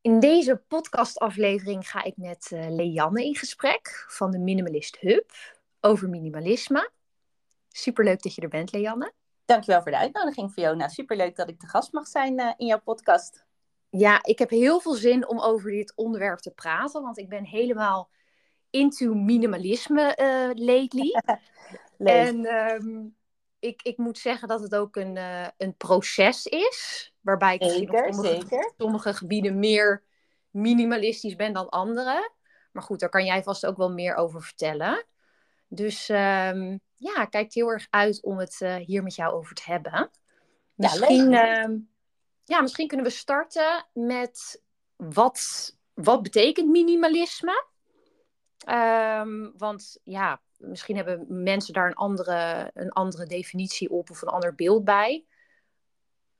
In deze podcastaflevering ga ik met uh, Leanne in gesprek van de Minimalist Hub over minimalisme. Superleuk dat je er bent, Leanne. Dankjewel voor de uitnodiging, Fiona. Superleuk dat ik te gast mag zijn uh, in jouw podcast. Ja, ik heb heel veel zin om over dit onderwerp te praten, want ik ben helemaal into minimalisme uh, lately. en um, ik, ik moet zeggen dat het ook een, uh, een proces is. Waarbij ik zeker, op sommige, zeker. sommige gebieden meer minimalistisch ben dan andere. Maar goed, daar kan jij vast ook wel meer over vertellen. Dus um, ja, kijk heel erg uit om het uh, hier met jou over te hebben. Misschien, ja, uh, ja, misschien kunnen we starten met wat, wat betekent minimalisme? Um, want ja, misschien hebben mensen daar een andere, een andere definitie op of een ander beeld bij.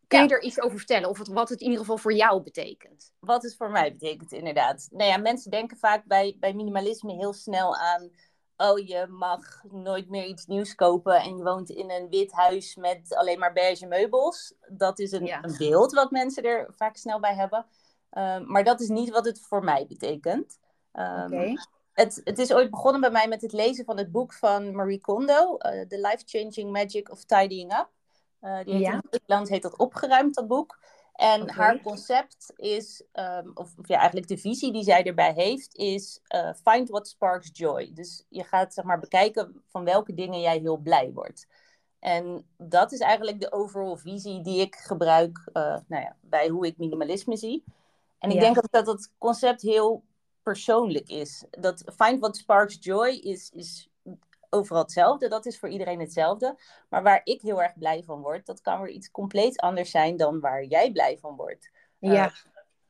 Kun je er iets over vertellen? Of het, wat het in ieder geval voor jou betekent? Wat het voor mij betekent, inderdaad. Nou ja, mensen denken vaak bij, bij minimalisme heel snel aan... Oh, je mag nooit meer iets nieuws kopen en je woont in een wit huis met alleen maar beige meubels. Dat is een, ja. een beeld wat mensen er vaak snel bij hebben. Uh, maar dat is niet wat het voor mij betekent. Um, okay het, het is ooit begonnen bij mij met het lezen van het boek van Marie Kondo, uh, The Life-Changing Magic of Tidying Up. Uh, die heet Ja. in Nederland heet dat opgeruimd, dat boek. En haar concept is, um, of, of ja, eigenlijk de visie die zij erbij heeft, is uh, find what sparks joy. Dus je gaat zeg maar bekijken van welke dingen jij heel blij wordt. En dat is eigenlijk de overall visie die ik gebruik uh, nou ja, bij hoe ik minimalisme zie. En ik Ja. denk ook dat dat concept heel persoonlijk is. Dat find what sparks joy is, is overal hetzelfde. Dat is voor iedereen hetzelfde. Maar waar ik heel erg blij van word, dat kan weer iets compleet anders zijn dan waar jij blij van wordt. Ja, Uh,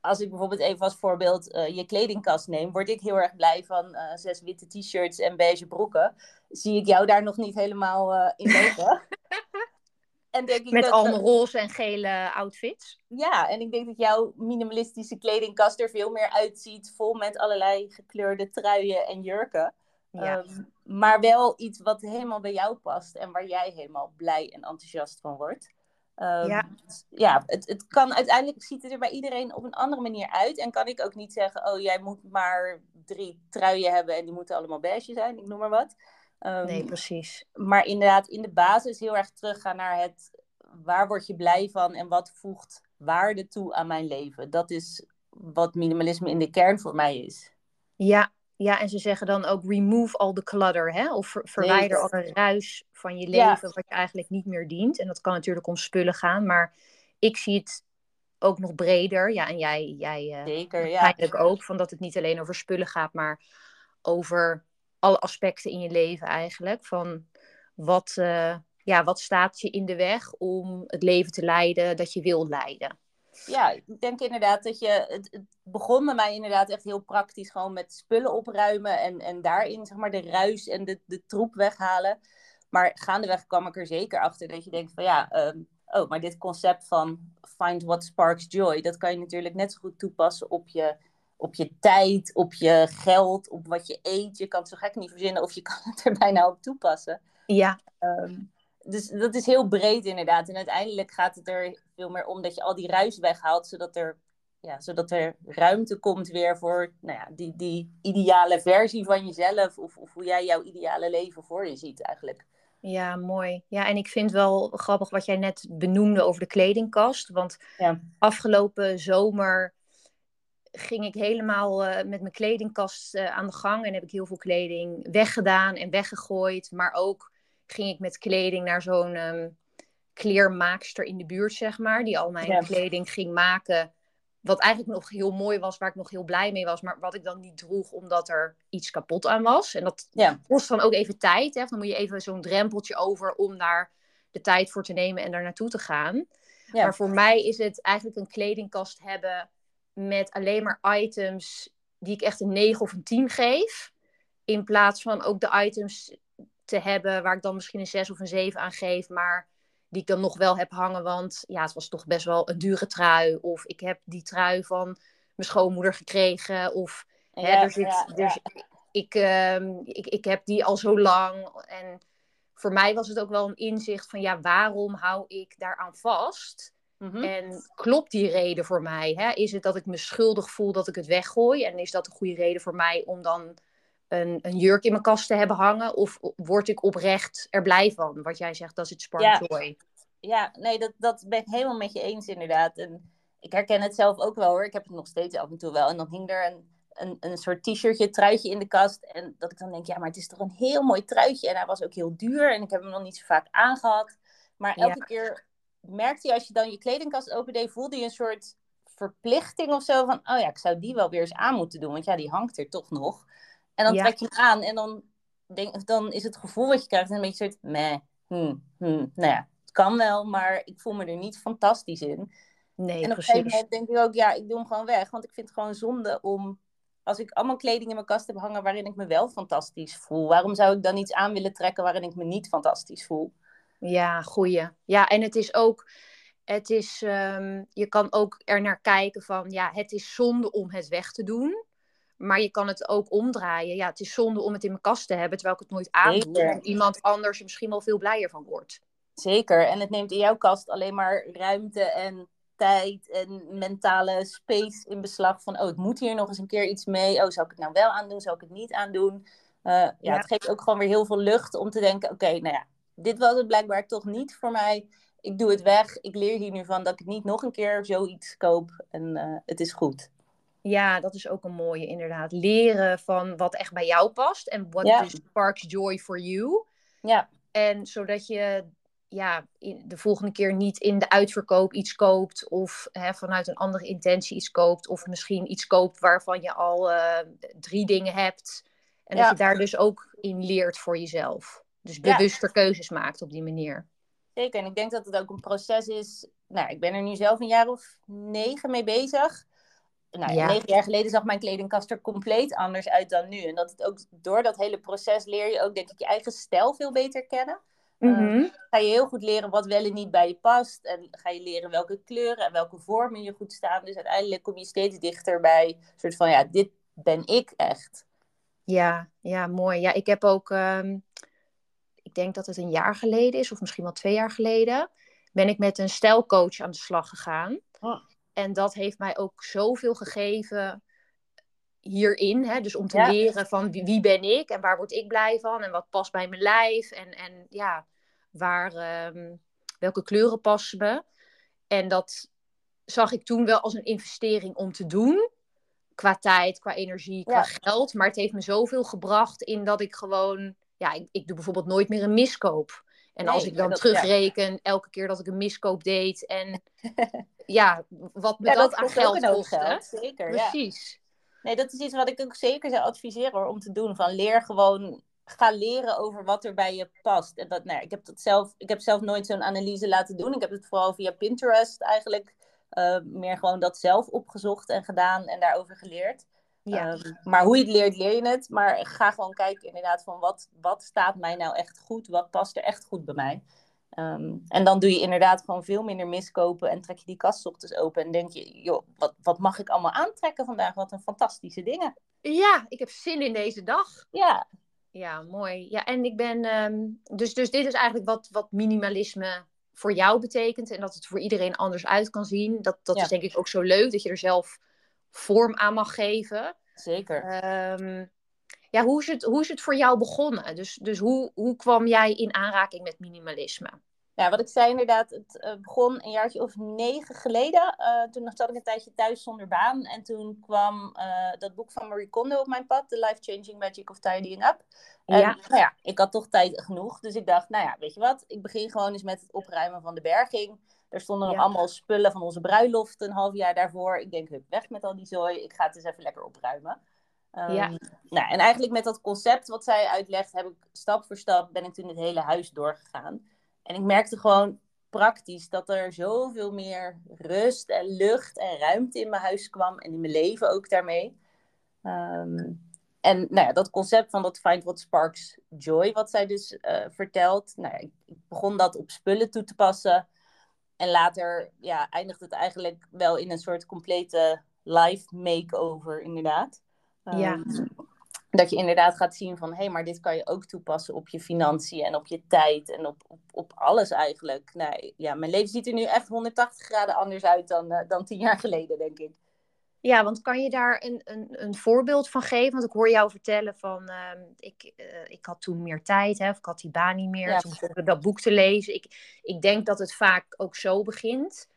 als ik bijvoorbeeld even als voorbeeld uh, je kledingkast neem, word ik heel erg blij van uh, zes witte t-shirts en beige broeken. Zie ik jou daar nog niet helemaal in lopen. en denk ik Met dat, allemaal roze en gele outfits. Ja, en ik denk dat jouw minimalistische kledingkast er veel meer uitziet, vol met allerlei gekleurde truien en jurken. Ja. Um, maar wel iets wat helemaal bij jou past en waar jij helemaal blij en enthousiast van wordt. Um, ja, ja het, het kan uiteindelijk ziet het er bij iedereen op een andere manier uit. En kan ik ook niet zeggen, oh jij moet maar drie truien hebben en die moeten allemaal beige zijn, ik noem maar wat. Um, nee, precies. Maar inderdaad, in de basis heel erg teruggaan naar het waar word je blij van en wat voegt waarde toe aan mijn leven. Dat is wat minimalisme in de kern voor mij is. Ja, ja en ze zeggen dan ook remove all the clutter, hè? of ver verwijder nee, alle ruis van je leven ja. wat je eigenlijk niet meer dient. En dat kan natuurlijk om spullen gaan, maar ik zie het ook nog breder. Ja, en jij, jij uh, Zeker, ja. ook, van dat het niet alleen over spullen gaat, maar over alle aspecten in je leven eigenlijk. Van wat, uh, ja, wat staat je in de weg om het leven te leiden dat je wil leiden? Ja, ik denk inderdaad dat je. Het, begon bij mij inderdaad echt heel praktisch, gewoon met spullen opruimen en, en daarin zeg maar de ruis en de, de troep weghalen. Maar gaandeweg kwam ik er zeker achter dat je denkt van ja, um, oh, maar dit concept van find what sparks joy, dat kan je natuurlijk net zo goed toepassen op je, op je tijd, op je geld, op wat je eet. Je kan het zo gek niet verzinnen of je kan het er bijna op toepassen. Ja. Um, dus dat is heel breed inderdaad. En uiteindelijk gaat het er veel meer om dat je al die ruis weghaalt, zodat er, ja, zodat er ruimte komt weer voor nou ja, die, die ideale versie van jezelf. Of, of hoe jij jouw ideale leven voor je ziet eigenlijk. Ja, mooi. Ja, en ik vind wel grappig wat jij net benoemde over de kledingkast. Want ja. afgelopen zomer ging ik helemaal uh, met mijn kledingkast uh, aan de gang. En heb ik heel veel kleding weggedaan en weggegooid. Maar ook ging ik met kleding naar zo'n um, kleermaakster in de buurt, zeg maar. Die al mijn Ja. kleding ging maken. Wat eigenlijk nog heel mooi was, waar ik nog heel blij mee was. Maar wat ik dan niet droeg, omdat er iets kapot aan was. En dat Ja. kost dan ook even tijd. Hè? Dan moet je even zo'n drempeltje over om daar de tijd voor te nemen en daar naartoe te gaan. Ja. Maar voor mij is het eigenlijk een kledingkast hebben met alleen maar items die ik echt een 9 of een 10 geef. In plaats van ook de items te hebben waar ik dan misschien een 6 of een 7 aan geef, maar die ik dan nog wel heb hangen, want ja, het was toch best wel een dure trui. Of ik heb die trui van mijn schoonmoeder gekregen. Of hè, Ja, er zit, ja, er, Ik, ehm, ik, ik heb die al zo lang. En voor mij was het ook wel een inzicht van ja, waarom hou ik daaraan vast? Mhm. En klopt die reden voor mij? Hè? Is het dat ik me schuldig voel dat ik het weggooi? En is dat een goede reden voor mij om dan een, een jurk in mijn kast te hebben hangen? Of word ik oprecht er blij van? Wat jij zegt, dat is het spark Ja. joy. Ja, nee, dat, dat ben ik helemaal met je eens inderdaad. En ik herken het zelf ook wel hoor. Ik heb het nog steeds af en toe wel. En dan hing er een, een, een soort t-shirtje, truitje in de kast. En dat ik dan denk, ja, maar het is toch een heel mooi truitje. En hij was ook heel duur. En ik heb hem nog niet zo vaak aangehad. Maar Ja. elke keer merkte je als je dan je kledingkast opende, voelde je een soort verplichting of zo. Van, oh ja, ik zou die wel weer eens aan moeten doen. Want ja, die hangt er toch nog. En dan Ja. trek je hem aan. En dan, denk, dan is het gevoel wat je krijgt een beetje een soort, meh, hmm, hmm. Nou ja, het kan wel, maar ik voel me er niet fantastisch in. Nee, En op een gegeven moment denk ik ook, ja, ik doe hem gewoon weg. Want ik vind het gewoon zonde om, als ik allemaal kleding in mijn kast heb hangen waarin ik me wel fantastisch voel. Waarom zou ik dan iets aan willen trekken waarin ik me niet fantastisch voel? Ja, goeie. Ja, en het is ook, het is, ehm, je kan ook er naar kijken van, ja, het is zonde om het weg te doen. Maar je kan het ook omdraaien. Ja, het is zonde om het in mijn kast te hebben, terwijl ik het nooit aandoe. Zeker. En iemand anders er misschien wel veel blijer van wordt. Zeker. En het neemt in jouw kast alleen maar ruimte en tijd en mentale space in beslag. Van, oh, ik moet hier nog eens een keer iets mee. Oh, zou ik het nou wel aandoen? Zou ik het niet aandoen? Eh, ja, Ja. het geeft ook gewoon weer heel veel lucht om te denken, oké, nou ja, dit was het blijkbaar toch niet voor mij. Ik doe het weg. Ik leer hier nu van dat ik niet nog een keer zoiets koop. En eh, het is goed. Ja, dat is ook een mooie inderdaad. Leren van wat echt bij jou past. En what Ja. sparks joy for you. Ja, En zodat je ja, de volgende keer niet in de uitverkoop iets koopt. Of hè, vanuit een andere intentie iets koopt. Of misschien iets koopt waarvan je al eh, drie dingen hebt. En Ja. dat je daar dus ook in leert voor jezelf. Dus Ja. bewuster keuzes maakt op die manier. zeker. En ik denk dat het ook een proces is. Nou, ik ben er nu zelf een jaar of negen mee bezig. Nou, ja, negen jaar geleden zag mijn kledingkast er compleet anders uit dan nu. En dat het ook door dat hele proces leer je ook, denk ik, je eigen stijl veel beter kennen. Mhm. Ga je heel goed leren wat wel en niet bij je past. En ga je leren welke kleuren en welke vormen je goed staan. Dus uiteindelijk kom je steeds dichter bij een soort van, ja, dit ben ik echt. Ja, ja, mooi. Ja, ik heb ook, ehm, denk dat het een jaar geleden is, of misschien wel twee jaar geleden, ben ik met een stijlcoach aan de slag gegaan. Oh. En dat heeft mij ook zoveel gegeven hierin. Hè? Dus om te Ja. leren van wie, wie ben ik en waar word ik blij van en wat past bij mijn lijf en, en ja, waar, ehm, welke kleuren passen me. En dat zag ik toen wel als een investering om te doen. Qua tijd, qua energie, qua Ja. geld. Maar het heeft me zoveel gebracht in dat ik gewoon... Ja, ik, ik doe bijvoorbeeld nooit meer een miskoop. En Nee, als ik dan dat- terugreken, elke keer dat ik een miskoop deed... En ja, wat me Ja, dat, dat aan geld kostte. Zeker, ja. Precies. Nee, dat is iets wat ik ook zeker zou adviseren hoor, om te doen. Van leer gewoon, ga leren over wat er bij je past. En dat, nou, ik, heb dat zelf, ik heb zelf nooit zo'n analyse laten doen. Ik heb het vooral via Pinterest eigenlijk eh, meer gewoon dat zelf opgezocht en gedaan en daarover geleerd. Ja. Ehm, maar hoe je het leert, leer je het. Maar ga gewoon kijken inderdaad van wat, wat staat mij nou echt goed? Wat past er echt goed bij mij? Ehm, en dan doe je inderdaad gewoon veel minder miskopen en trek je die kast ochtends open en denk je, joh, wat, wat mag ik allemaal aantrekken vandaag? Wat een fantastische dingen. ja, ik heb zin in deze dag. Ja, Ja, mooi. Ja, en ik ben. ehm, dus, dus dit is eigenlijk wat, wat minimalisme voor jou betekent. En dat het voor iedereen anders uit kan zien. Dat, dat Ja. is denk ik ook zo leuk dat je er zelf vorm aan mag geven. zeker. Ehm, ja, hoe is, het, hoe is het voor jou begonnen? Dus, dus hoe, hoe kwam jij in aanraking met minimalisme? Ja, wat ik zei inderdaad, het eh, begon een jaartje of negen geleden. Eh, toen zat ik een tijdje thuis zonder baan. En toen kwam eh, dat boek van Marie Kondo op mijn pad, The Life Changing Magic of Tidying Up. En Ja. nou ja, ik had toch tijd genoeg. Dus ik dacht, nou ja, weet je wat? Ik begin gewoon eens met het opruimen van de berging. Er stonden nog Ja. allemaal spullen van onze bruiloft een half jaar daarvoor. Ik denk, hup, weg met al die zooi. Ik ga het eens even lekker opruimen. Ehm, Ja. nou, en eigenlijk met dat concept wat zij uitlegt, heb ik stap voor stap ben ik toen het hele huis doorgegaan. En ik merkte gewoon praktisch dat er zoveel meer rust en lucht en ruimte in mijn huis kwam en in mijn leven ook daarmee. Ehm, en nou ja, dat concept van dat Find What Sparks Joy, wat zij dus eh, vertelt, nou ik begon dat op spullen toe te passen. En later ja, eindigt het eigenlijk wel in een soort complete life makeover, inderdaad. Ja. Ehm, dat je inderdaad gaat zien van, hé, hey, maar dit kan je ook toepassen op je financiën en op je tijd en op, op, op alles eigenlijk. Nee, ja, mijn leven ziet er nu echt 180 graden anders uit dan, uh, dan tien jaar geleden, denk ik. Ja, want kan je daar een, een, een voorbeeld van geven? Want ik hoor jou vertellen van, uh, ik, uh, ik had toen meer tijd, hè, of ik had die baan niet meer. Ja. Toen begon ik dat boek te lezen. Ik, ik denk dat het vaak ook zo begint.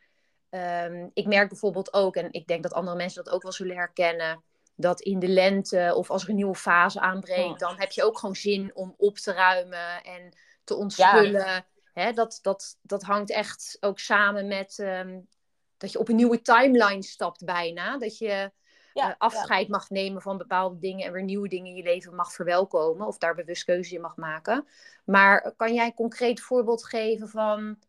Um, ik merk bijvoorbeeld ook, en ik denk dat andere mensen dat ook wel zullen herkennen dat in de lente of als er een nieuwe fase aanbreekt, dan heb je ook gewoon zin om op te ruimen en te ontspullen. Ja. dat, dat, dat hangt echt ook samen met um, dat je op een nieuwe timeline stapt bijna. Dat je ja, uh, afscheid ja. mag nemen van bepaalde dingen en weer nieuwe dingen in je leven mag verwelkomen of daar bewust keuze in mag maken. Maar kan jij een concreet voorbeeld geven van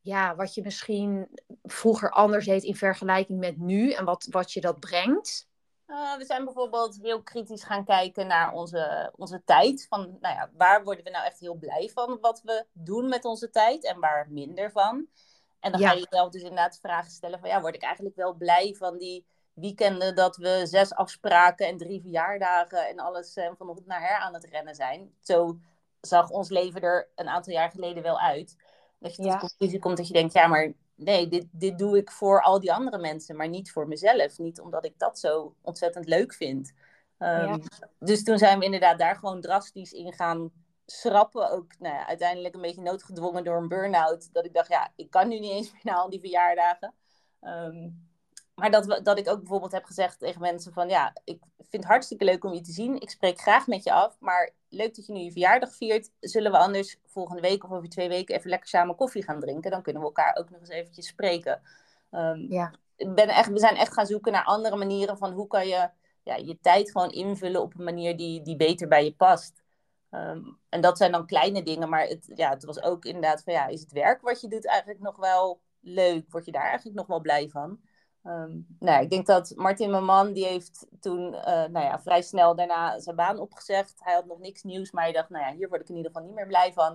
ja, wat je misschien vroeger anders deed in vergelijking met nu en wat, wat je dat brengt? Uh, we zijn bijvoorbeeld heel kritisch gaan kijken naar onze, onze tijd. Van, nou ja, waar worden we nou echt heel blij van wat we doen met onze tijd en waar minder van? En dan ja. ga je jezelf dus inderdaad vragen stellen van, ja, word ik eigenlijk wel blij van die weekenden dat we zes afspraken en drie verjaardagen en alles uh, van het naar her aan het rennen zijn? Zo zag ons leven er een aantal jaar geleden wel uit. Dat je tot ja. de conclusie komt dat je denkt, ja, maar nee, dit, dit doe ik voor al die andere mensen, maar niet voor mezelf. Niet omdat ik dat zo ontzettend leuk vind. Um, ja. Dus toen zijn we inderdaad daar gewoon drastisch in gaan schrappen. Ook nou ja, uiteindelijk een beetje noodgedwongen door een burn-out. Dat ik dacht, ja, ik kan nu niet eens meer naar al die verjaardagen. Um, maar dat, dat ik ook bijvoorbeeld heb gezegd tegen mensen van ja, ik vind het hartstikke leuk om je te zien. Ik spreek graag met je af, maar leuk dat je nu je verjaardag viert. Zullen we anders volgende week of over twee weken even lekker samen koffie gaan drinken? Dan kunnen we elkaar ook nog eens eventjes spreken. Um, ja. ben echt, we zijn echt gaan zoeken naar andere manieren van hoe kan je ja, je tijd gewoon invullen op een manier die, die beter bij je past. Um, en dat zijn dan kleine dingen, maar het, ja, het was ook inderdaad van ja, is het werk wat je doet eigenlijk nog wel leuk? Word je daar eigenlijk nog wel blij van? Um, nou, ik denk dat Martin, mijn man, die heeft toen uh, nou ja, vrij snel daarna zijn baan opgezegd. Hij had nog niks nieuws, maar hij dacht, nou ja, hier word ik in ieder geval niet meer blij van.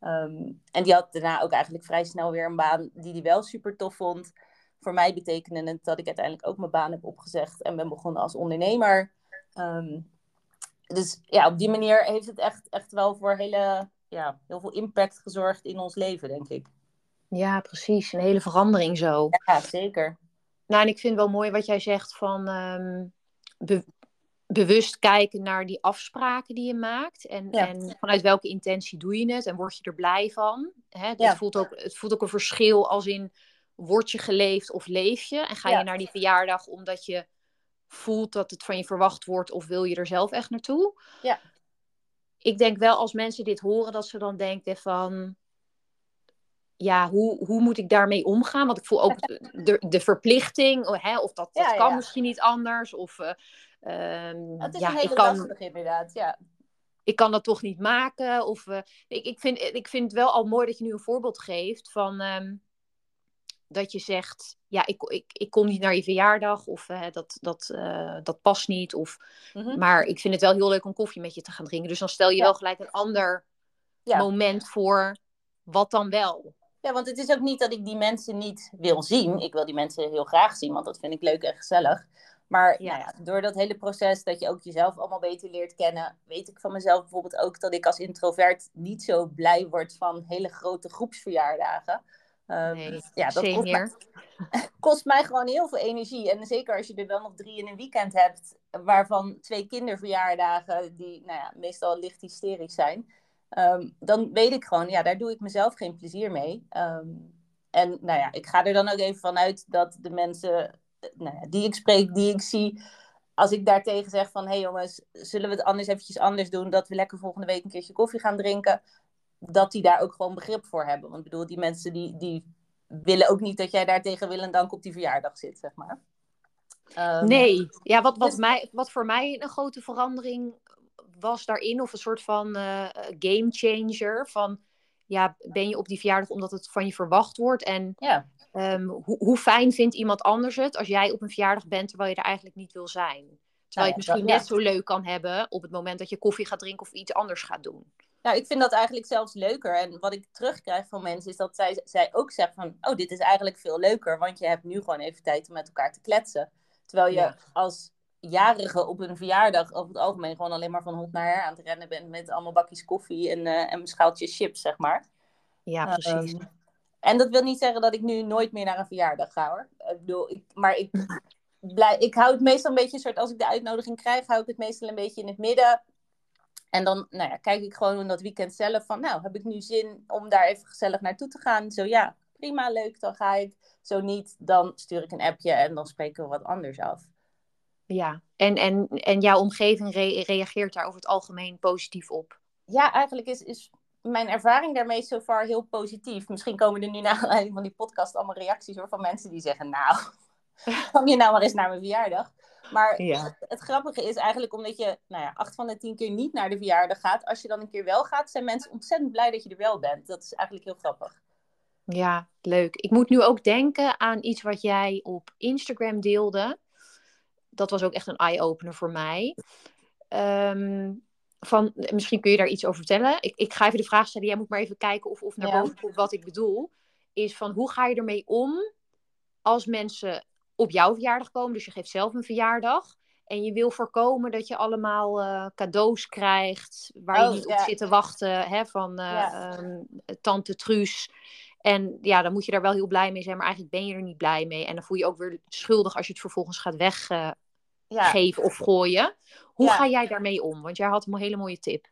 Um, en die had daarna ook eigenlijk vrij snel weer een baan die hij wel super tof vond. Voor mij betekende het dat ik uiteindelijk ook mijn baan heb opgezegd en ben begonnen als ondernemer. Dus ja, op die manier heeft het echt, echt wel voor hele, ja, heel veel impact gezorgd in ons leven, denk ik. Ja, precies. Een hele verandering zo. Ja, zeker. Nou, en ik vind wel mooi wat jij zegt van um, be bewust kijken naar die afspraken die je maakt. En, ja. en, vanuit welke intentie doe je het en word je er blij van. Hè? Ja. Voelt ook, het voelt ook een verschil als in word je geleefd of leef je. En ga je naar die verjaardag omdat je voelt dat het van je verwacht wordt of wil je er zelf echt naartoe. Ja. Ik denk wel als mensen dit horen dat ze dan denken van ja, hoe, hoe moet ik daarmee omgaan? Want ik voel ook de, de verplichting, oh, hè, of dat, dat ja, kan ja. misschien niet anders. Of, uh, um, het is ja, een hele ik kan, lastig inderdaad, ja. Ik kan dat toch niet maken. Of, uh, ik, ik, vind, ik vind het wel al mooi dat je nu een voorbeeld geeft van... Um, dat je zegt, ja, ik, ik, ik kom niet naar je verjaardag of uh, dat, dat, uh, dat past niet. Of, mm -hmm. Maar ik vind het wel heel leuk om koffie met je te gaan drinken. Dus dan stel je ja. wel gelijk een ander ja. moment voor wat dan wel. Ja, want het is ook niet dat ik die mensen niet wil zien. Ik wil die mensen heel graag zien, want dat vind ik leuk en gezellig. Maar ja. Nou ja, door dat hele proces dat je ook jezelf allemaal beter leert kennen, weet ik van mezelf bijvoorbeeld ook dat ik als introvert niet zo blij word van hele grote groepsverjaardagen. Um, nee, ja, dat kost mij, kost mij, gewoon heel veel energie. En zeker als je er dan nog drie in een weekend hebt, waarvan twee kinderverjaardagen, die nou ja, meestal licht hysterisch zijn. Um, dan weet ik gewoon, ja, daar doe ik mezelf geen plezier mee. Um, en nou ja, ik ga er dan ook even vanuit dat de mensen nou ja, die ik spreek, die ik zie, als ik daartegen zeg van, hé hey jongens, zullen we het anders eventjes anders doen, dat we lekker volgende week een keertje koffie gaan drinken, dat die daar ook gewoon begrip voor hebben. Want ik bedoel, die mensen die, die willen ook niet dat jij daar tegen wil en dank op die verjaardag zit, zeg maar. Um, nee, ja, wat, wat, dus... mij, wat voor mij een grote verandering was daarin, of een soort van uh, game changer. Van ja, ben je op die verjaardag omdat het van je verwacht wordt? En ja. um, hoe, hoe fijn vindt iemand anders het als jij op een verjaardag bent terwijl je er eigenlijk niet wil zijn? Terwijl je het misschien dat, net ja. zo leuk kan hebben op het moment dat je koffie gaat drinken of iets anders gaat doen. Nou, ik vind dat eigenlijk zelfs leuker. En wat ik terugkrijg van mensen is dat zij, zij ook zeggen van... oh, dit is eigenlijk veel leuker, want je hebt nu gewoon even tijd om met elkaar te kletsen. Terwijl je ja. als jarigen op een verjaardag over het algemeen gewoon alleen maar van hond naar her aan het rennen bent met allemaal bakjes koffie en, uh, en schaaltjes chips, zeg maar. Ja, precies. Um, en dat wil niet zeggen dat ik nu nooit meer naar een verjaardag ga hoor. Ik bedoel, ik, maar ik, blij, ik hou het meestal een beetje, soort, als ik de uitnodiging krijg, hou ik het meestal een beetje in het midden. En dan nou ja, kijk ik gewoon in dat weekend zelf van, nou, heb ik nu zin om daar even gezellig naartoe te gaan? Zo ja, prima, leuk, dan ga ik. Zo niet, dan stuur ik een appje en dan spreken we wat anders af. Ja, en, en, en jouw omgeving reageert daar over het algemeen positief op? Ja, eigenlijk is, is mijn ervaring daarmee so far heel positief. Misschien komen er nu na aanleiding van die podcast allemaal reacties hoor, van mensen die zeggen, nou, kom je nou maar eens naar mijn verjaardag. Maar het, het, grappige is eigenlijk omdat je nou ja, acht van de tien keer niet naar de verjaardag gaat. Als je dan een keer wel gaat, zijn mensen ontzettend blij dat je er wel bent. Dat is eigenlijk heel grappig. Ja, leuk. Ik moet nu ook denken aan iets wat jij op Instagram deelde. Dat was ook echt een eye-opener voor mij. Ehm, van, misschien kun je daar iets over vertellen. Ik, ik ga even de vraag stellen. Jij moet maar even kijken of, of naar boven komt wat ik bedoel. Is van hoe ga je ermee om als mensen op jouw verjaardag komen? Dus je geeft zelf een verjaardag. En je wil voorkomen dat je allemaal uh, cadeaus krijgt waar je oh, niet op zit te wachten. Hè, van uh, um, tante Truus. En ja, dan moet je daar wel heel blij mee zijn, maar eigenlijk ben je er niet blij mee. En dan voel je ook weer schuldig als je het vervolgens gaat weggeven uh, of gooien. Hoe ga jij daarmee om? Want jij had een hele mooie tip.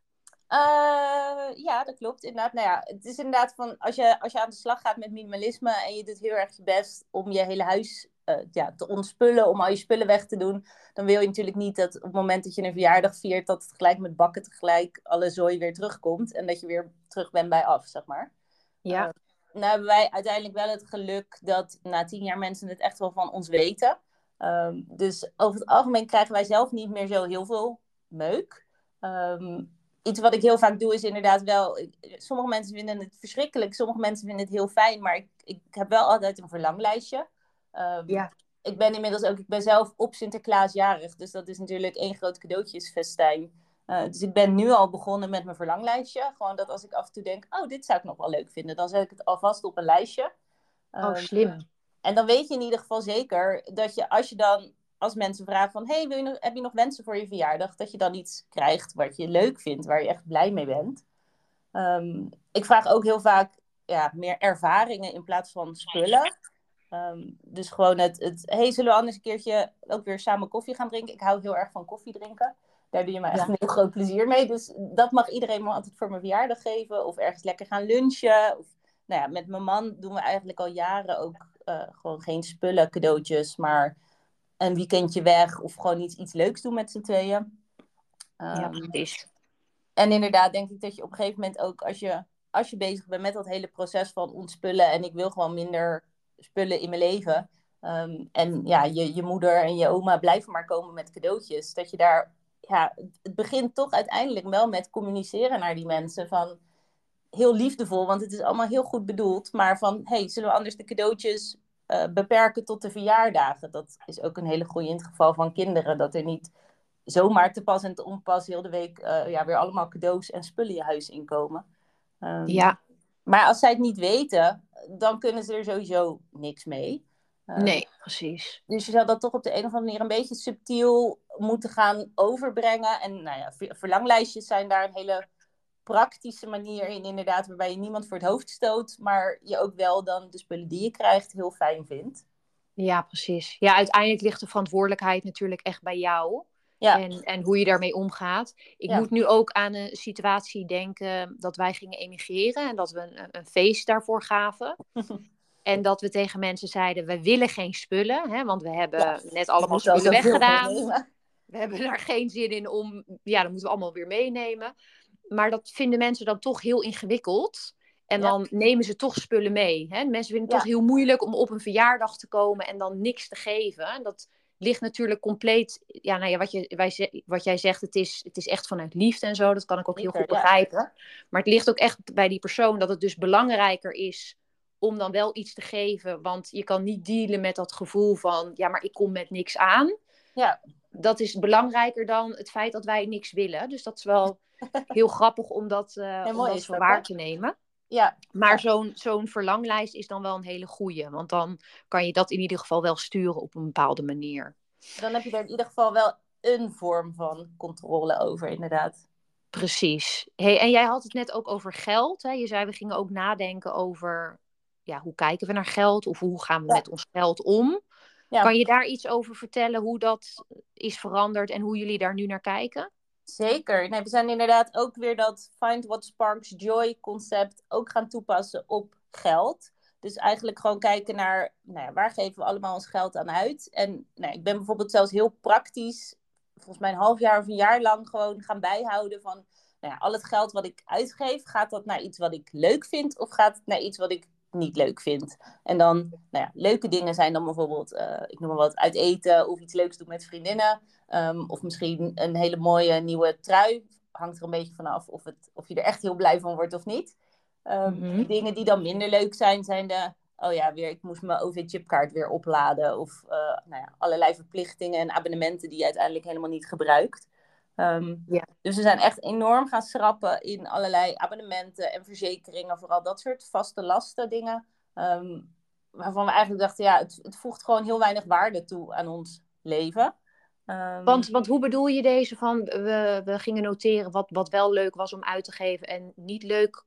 Uh, ja, dat klopt inderdaad. Nou ja, het is inderdaad van als je, als je aan de slag gaat met minimalisme en je doet heel erg je best om je hele huis uh, ja, te ontspullen, om al je spullen weg te doen, dan wil je natuurlijk niet dat op het moment dat je een verjaardag viert, dat het gelijk met bakken tegelijk alle zooi weer terugkomt en dat je weer terug bent bij af, zeg maar. Ja. Uh, nou hebben wij uiteindelijk wel het geluk dat na tien jaar mensen het echt wel van ons weten. Um, dus over het algemeen krijgen wij zelf niet meer zo heel veel meuk. Um, iets wat ik heel vaak doe is inderdaad wel. Sommige mensen vinden het verschrikkelijk, sommige mensen vinden het heel fijn, maar ik, ik heb wel altijd een verlanglijstje. Um, ja. Ik ben inmiddels ook, ik ben zelf op Sinterklaas jarig, dus dat is natuurlijk één groot cadeautjesfestijn. Uh, dus ik ben nu al begonnen met mijn verlanglijstje. Gewoon dat als ik af en toe denk, oh, dit zou ik nog wel leuk vinden, dan zet ik het alvast op een lijstje. oh, slim. En dan weet je in ieder geval zeker dat je als je dan als mensen vragen van hey, wil je nog, heb je nog wensen voor je verjaardag? Dat je dan iets krijgt wat je leuk vindt, waar je echt blij mee bent. Um, ik vraag ook heel vaak ja, meer ervaringen in plaats van spullen. Um, dus gewoon het, het, hey, zullen we anders een keertje ook weer samen koffie gaan drinken? Ik hou heel erg van koffie drinken. Daar doe je me echt een heel groot plezier mee. Dus dat mag iedereen me altijd voor mijn verjaardag geven. Of ergens lekker gaan lunchen. Of, nou ja, met mijn man doen we eigenlijk al jaren ook uh, gewoon geen spullen, cadeautjes, maar een weekendje weg of gewoon iets, iets leuks doen met z'n tweeën. Um, ja, ehm, precies. En inderdaad, denk ik dat je op een gegeven moment ook, als je, als je bezig bent met dat hele proces van ontspullen en ik wil gewoon minder spullen in mijn leven. Um, en ja, je, je moeder en je oma blijven maar komen met cadeautjes. Dat je daar, ja, het begint toch uiteindelijk wel met communiceren naar die mensen. Van heel liefdevol, want het is allemaal heel goed bedoeld. Maar van, hey, zullen we anders de cadeautjes uh, beperken tot de verjaardagen? Dat is ook een hele goede in het geval van kinderen. Dat er niet zomaar te pas en te onpas heel de week uh, ja, weer allemaal cadeaus en spullen je huis inkomen. Um, ja. Maar als zij het niet weten, dan kunnen ze er sowieso niks mee. Uh, nee, precies. Dus je zou dat toch op de een of andere manier een beetje subtiel moeten gaan overbrengen. En nou ja, verlanglijstjes zijn daar een hele praktische manier in, inderdaad, waarbij je niemand voor het hoofd stoot, maar je ook wel dan de spullen die je krijgt heel fijn vindt. Ja, precies. Ja, uiteindelijk ligt de verantwoordelijkheid natuurlijk echt bij jou. Ja. En, en hoe je daarmee omgaat. Ik moet nu ook aan een situatie denken dat wij gingen emigreren en dat we een, een feest daarvoor gaven. en dat we tegen mensen zeiden: we willen geen spullen, hè, want we hebben net allemaal spullen weggedaan. We hebben daar geen zin in om, ja, dan moeten we allemaal weer meenemen maar dat vinden mensen dan toch heel ingewikkeld. En dan nemen ze toch spullen mee. Hè? Mensen vinden het toch heel moeilijk om op een verjaardag te komen en dan niks te geven. En dat ligt natuurlijk compleet. Ja, nou ja, wat, je, wij, wat jij zegt, het is, het is echt vanuit liefde en zo. Dat kan ik ook heel goed begrijpen. Maar het ligt ook echt bij die persoon dat het dus belangrijker is om dan wel iets te geven. Want je kan niet dealen met dat gevoel van, ja, maar ik kom met niks aan. Ja. Dat is belangrijker dan het feit dat wij niks willen. Dus dat is wel heel grappig om dat, uh, om dat zo waar te nemen. Ja. Maar zo'n zo'n verlanglijst is dan wel een hele goeie. Want dan kan je dat in ieder geval wel sturen op een bepaalde manier. Dan heb je er in ieder geval wel een vorm van controle over, inderdaad. Precies. Hey, en jij had het net ook over geld. Hè? Je zei we gingen ook nadenken over ja, hoe kijken we naar geld of hoe gaan we met ons geld om. Ja. Kan je daar iets over vertellen hoe dat is veranderd en hoe jullie daar nu naar kijken? Zeker. Nee, we zijn inderdaad ook weer dat Find What Sparks Joy concept ook gaan toepassen op geld. Dus eigenlijk gewoon kijken naar nou ja, waar geven we allemaal ons geld aan uit. En nou, ik ben bijvoorbeeld zelfs heel praktisch, volgens mij een half jaar of een jaar lang gewoon gaan bijhouden van nou ja, al het geld wat ik uitgeef, gaat dat naar iets wat ik leuk vind of gaat het naar iets wat ik niet leuk vind. En dan, nou ja, leuke dingen zijn dan bijvoorbeeld, uh, ik noem maar wat, uit eten of iets leuks doen met vriendinnen. Um, of misschien een hele mooie nieuwe trui. Hangt er een beetje vanaf of, het, of je er echt heel blij van wordt of niet. Um, Dingen die dan minder leuk zijn, zijn de, oh ja, weer, ik moest mijn OV-chipkaart weer opladen. Of uh, nou ja, allerlei verplichtingen en abonnementen die je uiteindelijk helemaal niet gebruikt. Um, ja. Dus we zijn echt enorm gaan schrappen in allerlei abonnementen en verzekeringen, vooral dat soort vaste lasten dingen. Um, waarvan we eigenlijk dachten, ja, het, het, voegt gewoon heel weinig waarde toe aan ons leven. Um, want, want hoe bedoel je deze van, we, we gingen noteren wat, wat wel leuk was om uit te geven en niet leuk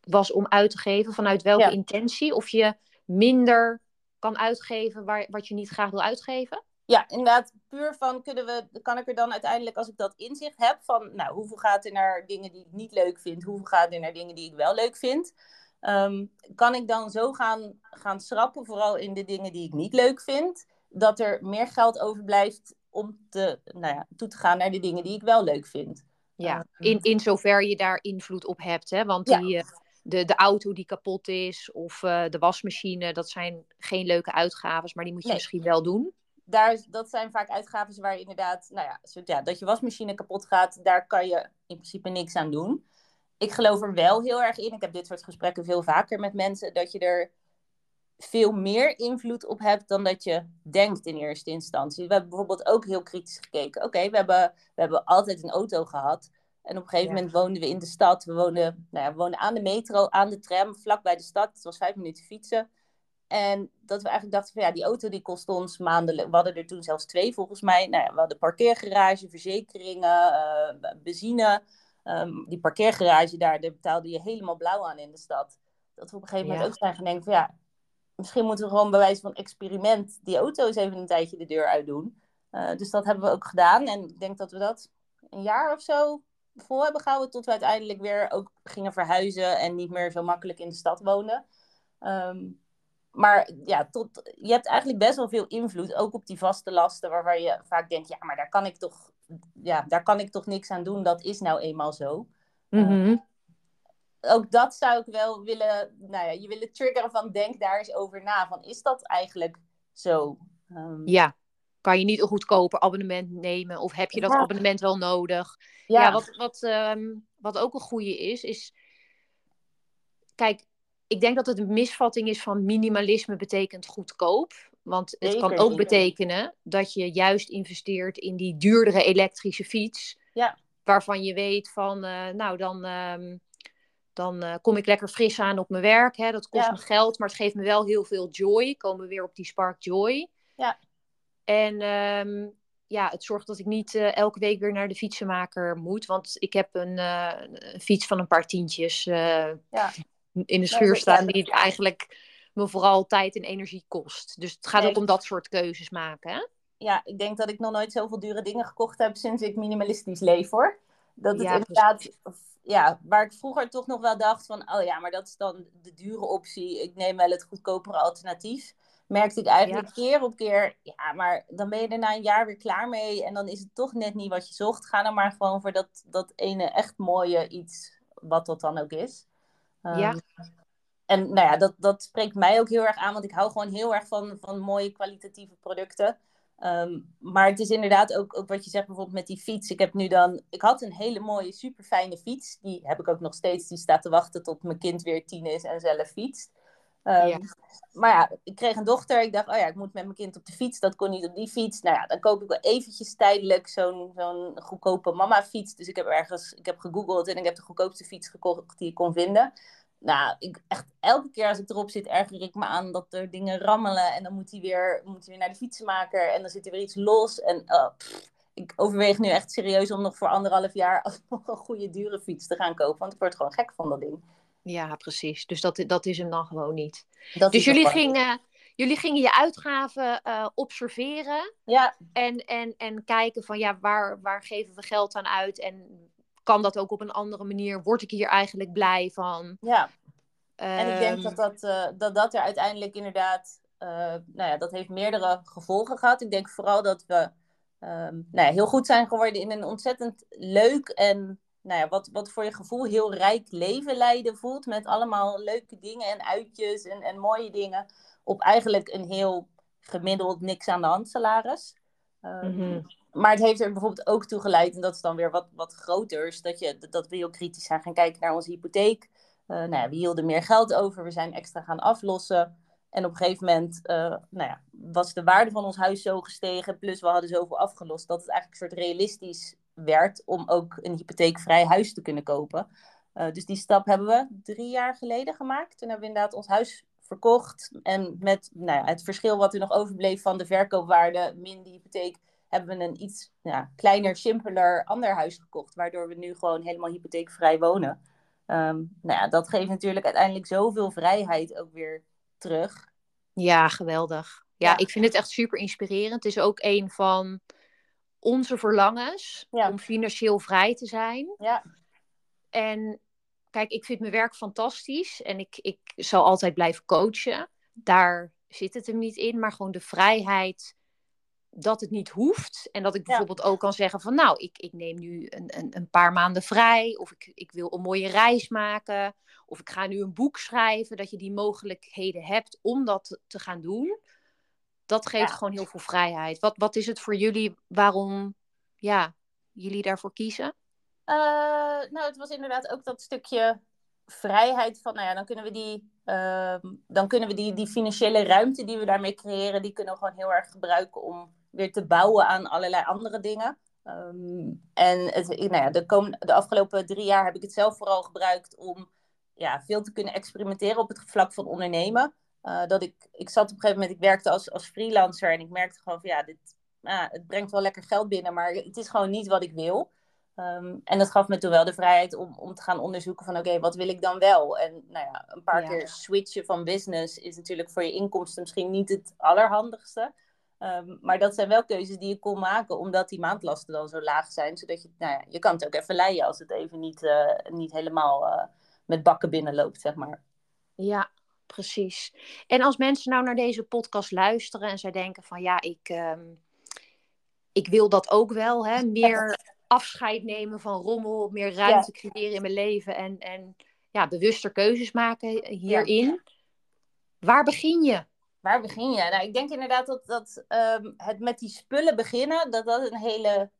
was om uit te geven? Vanuit welke intentie? Of je minder kan uitgeven waar, wat je niet graag wil uitgeven? Ja, inderdaad, puur van kunnen we, kan ik er dan uiteindelijk, als ik dat inzicht heb, van nou, hoeveel gaat er naar dingen die ik niet leuk vind, hoeveel gaat er naar dingen die ik wel leuk vind, ehm, kan ik dan zo gaan, gaan schrappen, vooral in de dingen die ik niet leuk vind, dat er meer geld overblijft om te, nou ja, toe te gaan naar de dingen die ik wel leuk vind. Ja, ehm, in, in zover je daar invloed op hebt, hè? want die, eh, de, de auto die kapot is of uh, de wasmachine, dat zijn geen leuke uitgaven, maar die moet je misschien wel doen daar, dat zijn vaak uitgaven waar je inderdaad, nou ja, ja, dat je wasmachine kapot gaat, daar kan je in principe niks aan doen. Ik geloof er wel heel erg in, ik heb dit soort gesprekken veel vaker met mensen, dat je er veel meer invloed op hebt dan dat je denkt in eerste instantie. We hebben bijvoorbeeld ook heel kritisch gekeken. Oké, we, hebben, we hebben altijd een auto gehad. En op een gegeven moment woonden we in de stad. We woonden, nou ja, we woonden aan de metro, aan de tram, vlak bij de stad. Het was vijf minuten fietsen. En dat we eigenlijk dachten van ja, die auto die kost ons maandelijk. We hadden er toen zelfs twee volgens mij. Nou ja, we hadden parkeergarage, verzekeringen, uh, benzine. Um, die parkeergarage daar, daar betaalde je helemaal blauw aan in de stad. Dat we op een gegeven moment ook zijn gaan denken van ja, misschien moeten we gewoon bij wijze van experiment die auto eens even een tijdje de deur uitdoen. Uh, dus dat hebben we ook gedaan. En ik denk dat we dat een jaar of zo vol hebben gehouden. Tot we uiteindelijk weer ook gingen verhuizen en niet meer zo makkelijk in de stad woonden. Um, maar ja, tot, je hebt eigenlijk best wel veel invloed, ook op die vaste lasten, waarvan je vaak denkt, ja, maar daar kan ik toch, ja, daar kan ik toch niks aan doen. Dat is nou eenmaal zo. Mhm. Eh, ook dat zou ik wel willen, nou ja, je willen triggeren van denk daar eens over na. Van is dat eigenlijk zo? Um, ja, kan je niet een goedkoper abonnement nemen? Of heb je dat abonnement wel nodig? Ja, ja wat, wat, um, wat ook een goede is, is... Kijk, ik denk dat het een misvatting is van minimalisme betekent goedkoop. Want het kan ook betekenen dat je juist investeert in die duurdere elektrische fiets. Ja. Waarvan je weet van, uh, nou dan, uh, dan uh, kom ik lekker fris aan op mijn werk. Hè? Dat kost me geld, maar het geeft me wel heel veel joy. Komen we weer op die spark joy. Ja. En um, ja, het zorgt dat ik niet uh, elke week weer naar de fietsenmaker moet. Want ik heb een, een fiets van een paar tientjes. ja in de schuur staan die eigenlijk me vooral tijd en energie kost. Dus het gaat ook om dat soort keuzes maken. Hè? Ja, ik denk dat ik nog nooit zoveel dure dingen gekocht heb sinds ik minimalistisch leef hoor. Dat het inderdaad, ja, waar ik vroeger toch nog wel dacht van, oh ja, maar dat is dan de dure optie. Ik neem wel het goedkopere alternatief. Merkte ik eigenlijk keer op keer, ja, maar dan ben je er na een jaar weer klaar mee. En dan is het toch net niet wat je zocht. Ga dan maar gewoon voor dat, dat ene echt mooie iets, wat dat dan ook is ja. Ehm, en nou ja, dat, dat spreekt mij ook heel erg aan, want ik hou gewoon heel erg van, van mooie kwalitatieve producten. Ehm, maar het is inderdaad ook, ook wat je zegt bijvoorbeeld met die fiets. Ik heb nu dan, ik had een hele mooie, super fijne fiets. Die heb ik ook nog steeds. Die staat te wachten tot mijn kind weer tien is en zelf fietst. Um, Maar ja, ik kreeg een dochter. Ik dacht, oh ja, ik moet met mijn kind op de fiets. Dat kon niet op die fiets. Nou ja, dan koop ik wel eventjes tijdelijk zo'n zo'n goedkope mama fiets. Dus ik heb ergens, ik heb gegoogeld en ik heb de goedkoopste fiets gekocht die ik kon vinden. nou, ik, echt elke keer als ik erop zit, erger ik me aan dat er dingen rammelen. En dan moet hij weer, moet hij weer naar de fietsenmaker en dan zit er weer iets los. En uh, ik overweeg nu echt serieus om nog voor anderhalf jaar een goede dure fiets te gaan kopen. Want ik word gewoon gek van dat ding. Ja, precies. Dus dat, dat is hem dan gewoon niet. dus jullie gingen, jullie gingen je uitgaven uh, observeren. Ja. En, en, en kijken van ja, waar, waar geven we geld aan uit? En kan dat ook op een andere manier? Word ik hier eigenlijk blij van? Ja. en ik denk ehm, dat dat, uh, dat dat er uiteindelijk inderdaad, uh, nou ja, dat heeft meerdere gevolgen gehad. Ik denk vooral dat we um, nou ja, heel goed zijn geworden in een ontzettend leuk en nou ja, wat, wat voor je gevoel heel rijk leven leiden voelt. Met allemaal leuke dingen en uitjes en, en mooie dingen. Op eigenlijk een heel gemiddeld niks aan de hand salaris. Um, maar het heeft er bijvoorbeeld ook toe geleid, en dat is dan weer wat, wat groter, dat, je, dat we heel kritisch zijn gaan kijken naar onze hypotheek. Uh, nou ja, we hielden meer geld over, we zijn extra gaan aflossen. En op een gegeven moment uh, nou ja, was de waarde van ons huis zo gestegen, plus we hadden zoveel afgelost, dat het eigenlijk een soort realistisch werd om ook een hypotheekvrij huis te kunnen kopen. Uh, dus die stap hebben we drie jaar geleden gemaakt. Toen hebben we inderdaad ons huis verkocht. En met nou ja, het verschil wat er nog overbleef van de verkoopwaarde min de hypotheek, hebben we een iets ja, kleiner, simpeler ander huis gekocht. Waardoor we nu gewoon helemaal hypotheekvrij wonen. Um, nou ja, dat geeft natuurlijk uiteindelijk zoveel vrijheid ook weer terug. Ja, geweldig. Ja, ik vind het echt super inspirerend. Het is ook een van onze verlangens om financieel vrij te zijn. Ja. En kijk, ik vind mijn werk fantastisch en ik, ik zal altijd blijven coachen. Daar zit het hem niet in, maar gewoon de vrijheid dat het niet hoeft. En dat ik bijvoorbeeld ook kan zeggen van nou, ik, ik neem nu een, een, een paar maanden vrij. Of ik, ik wil een mooie reis maken. Of ik ga nu een boek schrijven. Dat je die mogelijkheden hebt om dat te gaan doen. Dat geeft gewoon heel veel vrijheid. Wat, wat is het voor jullie waarom ja, jullie daarvoor kiezen? Uh, nou, het was inderdaad ook dat stukje vrijheid van, nou ja, dan kunnen we die, uh, dan kunnen we die, die financiële ruimte die we daarmee creëren, die kunnen we gewoon heel erg gebruiken om weer te bouwen aan allerlei andere dingen. Um, en het, nou ja, de, de afgelopen drie jaar heb ik het zelf vooral gebruikt om ja, veel te kunnen experimenteren op het vlak van ondernemen. Uh, dat ik, ik zat op een gegeven moment, ik werkte als, als freelancer en ik merkte gewoon van ja, dit, uh, het brengt wel lekker geld binnen, maar het is gewoon niet wat ik wil. Um, en dat gaf me toen wel de vrijheid om, om te gaan onderzoeken van oké, wat wil ik dan wel? En nou ja, een paar ja. keer switchen van business is natuurlijk voor je inkomsten misschien niet het allerhandigste. Um, maar dat zijn wel keuzes die je kon maken, omdat die maandlasten dan zo laag zijn. Zodat je, nou ja, je kan het ook even leiden als het even niet, uh, niet helemaal uh, met bakken binnenloopt, zeg maar. Ja, precies. En als mensen nou naar deze podcast luisteren en zij denken van ja, ik, um, ik wil dat ook wel, hè? meer afscheid nemen van rommel, meer ruimte ja. creëren in mijn leven en, en ja, bewuster keuzes maken hierin. Ja. Waar begin je? Waar begin je? Nou, ik denk inderdaad dat, dat um, het met die spullen beginnen, dat dat een hele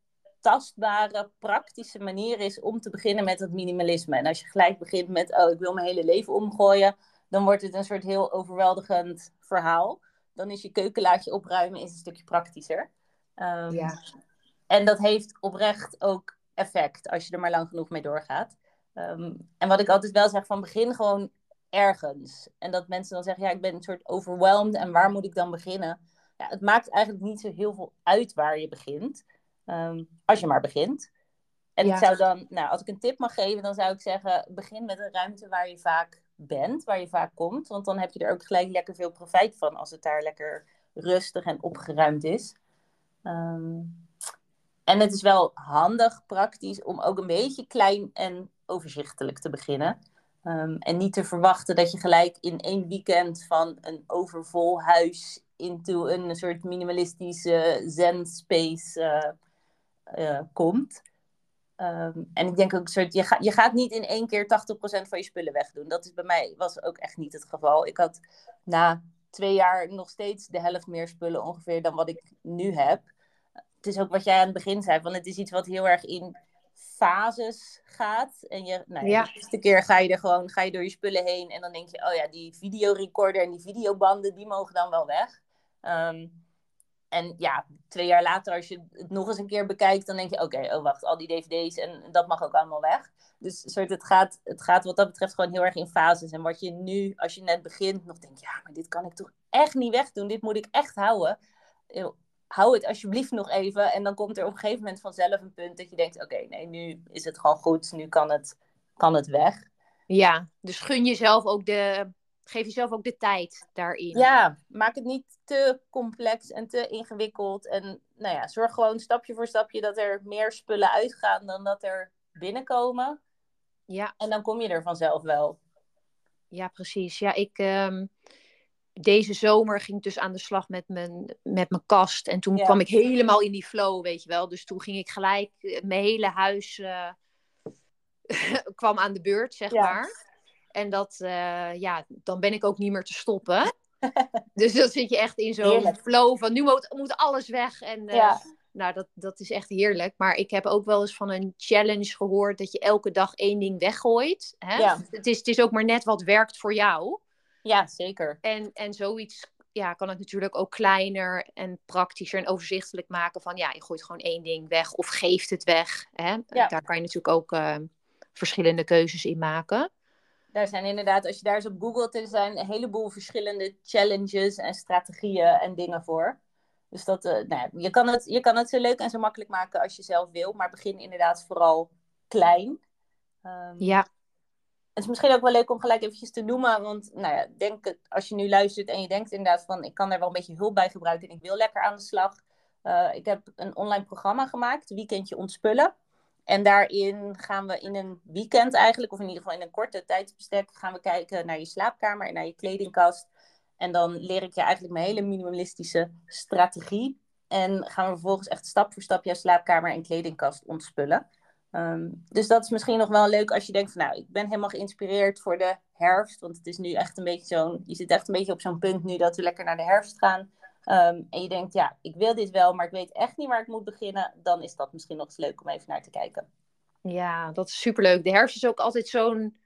tastbare, praktische manier is om te beginnen met het minimalisme. En als je gelijk begint met, oh, ik wil mijn hele leven omgooien, dan wordt het een soort heel overweldigend verhaal. Dan is je keukenlaadje opruimen is een stukje praktischer. Um, ja. En dat heeft oprecht ook effect als je er maar lang genoeg mee doorgaat. Um, en wat ik altijd wel zeg, van begin gewoon ergens. En dat mensen dan zeggen, ja, ik ben een soort overwhelmed en waar moet ik dan beginnen? Ja, het maakt eigenlijk niet zo heel veel uit waar je begint, um, als je maar begint. En ja. ik zou dan, nou, als ik een tip mag geven, dan zou ik zeggen, begin met een ruimte waar je vaak bent, waar je vaak komt. Want dan heb je er ook gelijk lekker veel profijt van als het daar lekker rustig en opgeruimd is. Um, en het is wel handig, praktisch, om ook een beetje klein en overzichtelijk te beginnen. Um, en niet te verwachten dat je gelijk in één weekend van een overvol huis into een soort minimalistische zen space uh, uh, komt. Um, en ik denk ook, soort, je, ga, je gaat niet in één keer 80% van je spullen wegdoen. Dat is bij mij was ook echt niet het geval. Ik had na twee jaar nog steeds de helft meer spullen ongeveer dan wat ik nu heb het is ook wat jij aan het begin zei, van het is iets wat heel erg in fases gaat. En je, nou ja, de eerste keer ga je er gewoon ga je door je spullen heen en dan denk je, oh ja, die videorecorder en die videobanden, die mogen dan wel weg. Um, en ja, twee jaar later, als je het nog eens een keer bekijkt, dan denk je: oké, oh wacht, al die DVD's en dat mag ook allemaal weg. Dus soort, het, gaat, het gaat wat dat betreft gewoon heel erg in fases. En wat je nu, als je net begint, nog denkt: ja, maar dit kan ik toch echt niet wegdoen. Dit moet ik echt houden. Hou het alsjeblieft nog even. En dan komt er op een gegeven moment vanzelf een punt dat je denkt: oké, nee, nu is het gewoon goed. Nu kan het, kan het weg. Ja, dus gun jezelf ook de, geef jezelf ook de tijd daarin. Ja, maak het niet te complex en te ingewikkeld. En nou ja, zorg gewoon stapje voor stapje dat er meer spullen uitgaan dan dat er binnenkomen. Ja. En dan kom je er vanzelf wel. Ja, precies. Ja, ik. Ehm, deze zomer ging ik dus aan de slag met mijn, met mijn kast. En toen kwam ik helemaal in die flow, weet je wel. Dus toen ging ik gelijk eh, mijn hele huis uh, kwam aan de beurt, zeg maar. En dat, uh, ja, dan ben ik ook niet meer te stoppen. dus dan zit je echt in zo'n flow van nu moet, moet alles weg. En ja. nou, dat, dat is echt heerlijk. Maar ik heb ook wel eens van een challenge gehoord dat je elke dag één ding weggooit. Hè? Ja. Het, is, het is ook maar net wat werkt voor jou. Ja, zeker. En, en zoiets ja, kan het natuurlijk ook kleiner en praktischer en overzichtelijk maken. Van ja, je gooit gewoon één ding weg of geeft het weg. Hè? Daar kan je natuurlijk ook uh, verschillende keuzes in maken. Daar zijn inderdaad, als je daar eens op googelt, er zijn een heleboel verschillende challenges en strategieën en dingen voor. Dus dat, uh, nou, je, kan het, je kan het zo leuk en zo makkelijk maken als je zelf wil, maar begin inderdaad vooral klein. Um, ja. Het is misschien ook wel leuk om gelijk eventjes te noemen, want nou ja, denk als je nu luistert en je denkt inderdaad van ik kan daar wel een beetje hulp bij gebruiken en ik wil lekker aan de slag. Uh, ik heb een online programma gemaakt, Weekendje Ontspullen. En daarin gaan we in een weekend eigenlijk, of in ieder geval in een korte tijdsbestek, gaan we kijken naar je slaapkamer en naar je kledingkast. En dan leer ik je eigenlijk mijn hele minimalistische strategie. En gaan we vervolgens echt stap voor stap jouw slaapkamer en kledingkast ontspullen. Ehm, dus dat is misschien nog wel leuk als je denkt van nou, ik ben helemaal geïnspireerd voor de herfst. Want het is nu echt een beetje zo'n, je zit echt een beetje op zo'n punt nu dat we lekker naar de herfst gaan. Ehm, en je denkt, ja, ik wil dit wel, maar ik weet echt niet waar ik moet beginnen, dan is dat misschien nog eens leuk om even naar te kijken. Ja, dat is superleuk. De herfst is ook altijd zo'n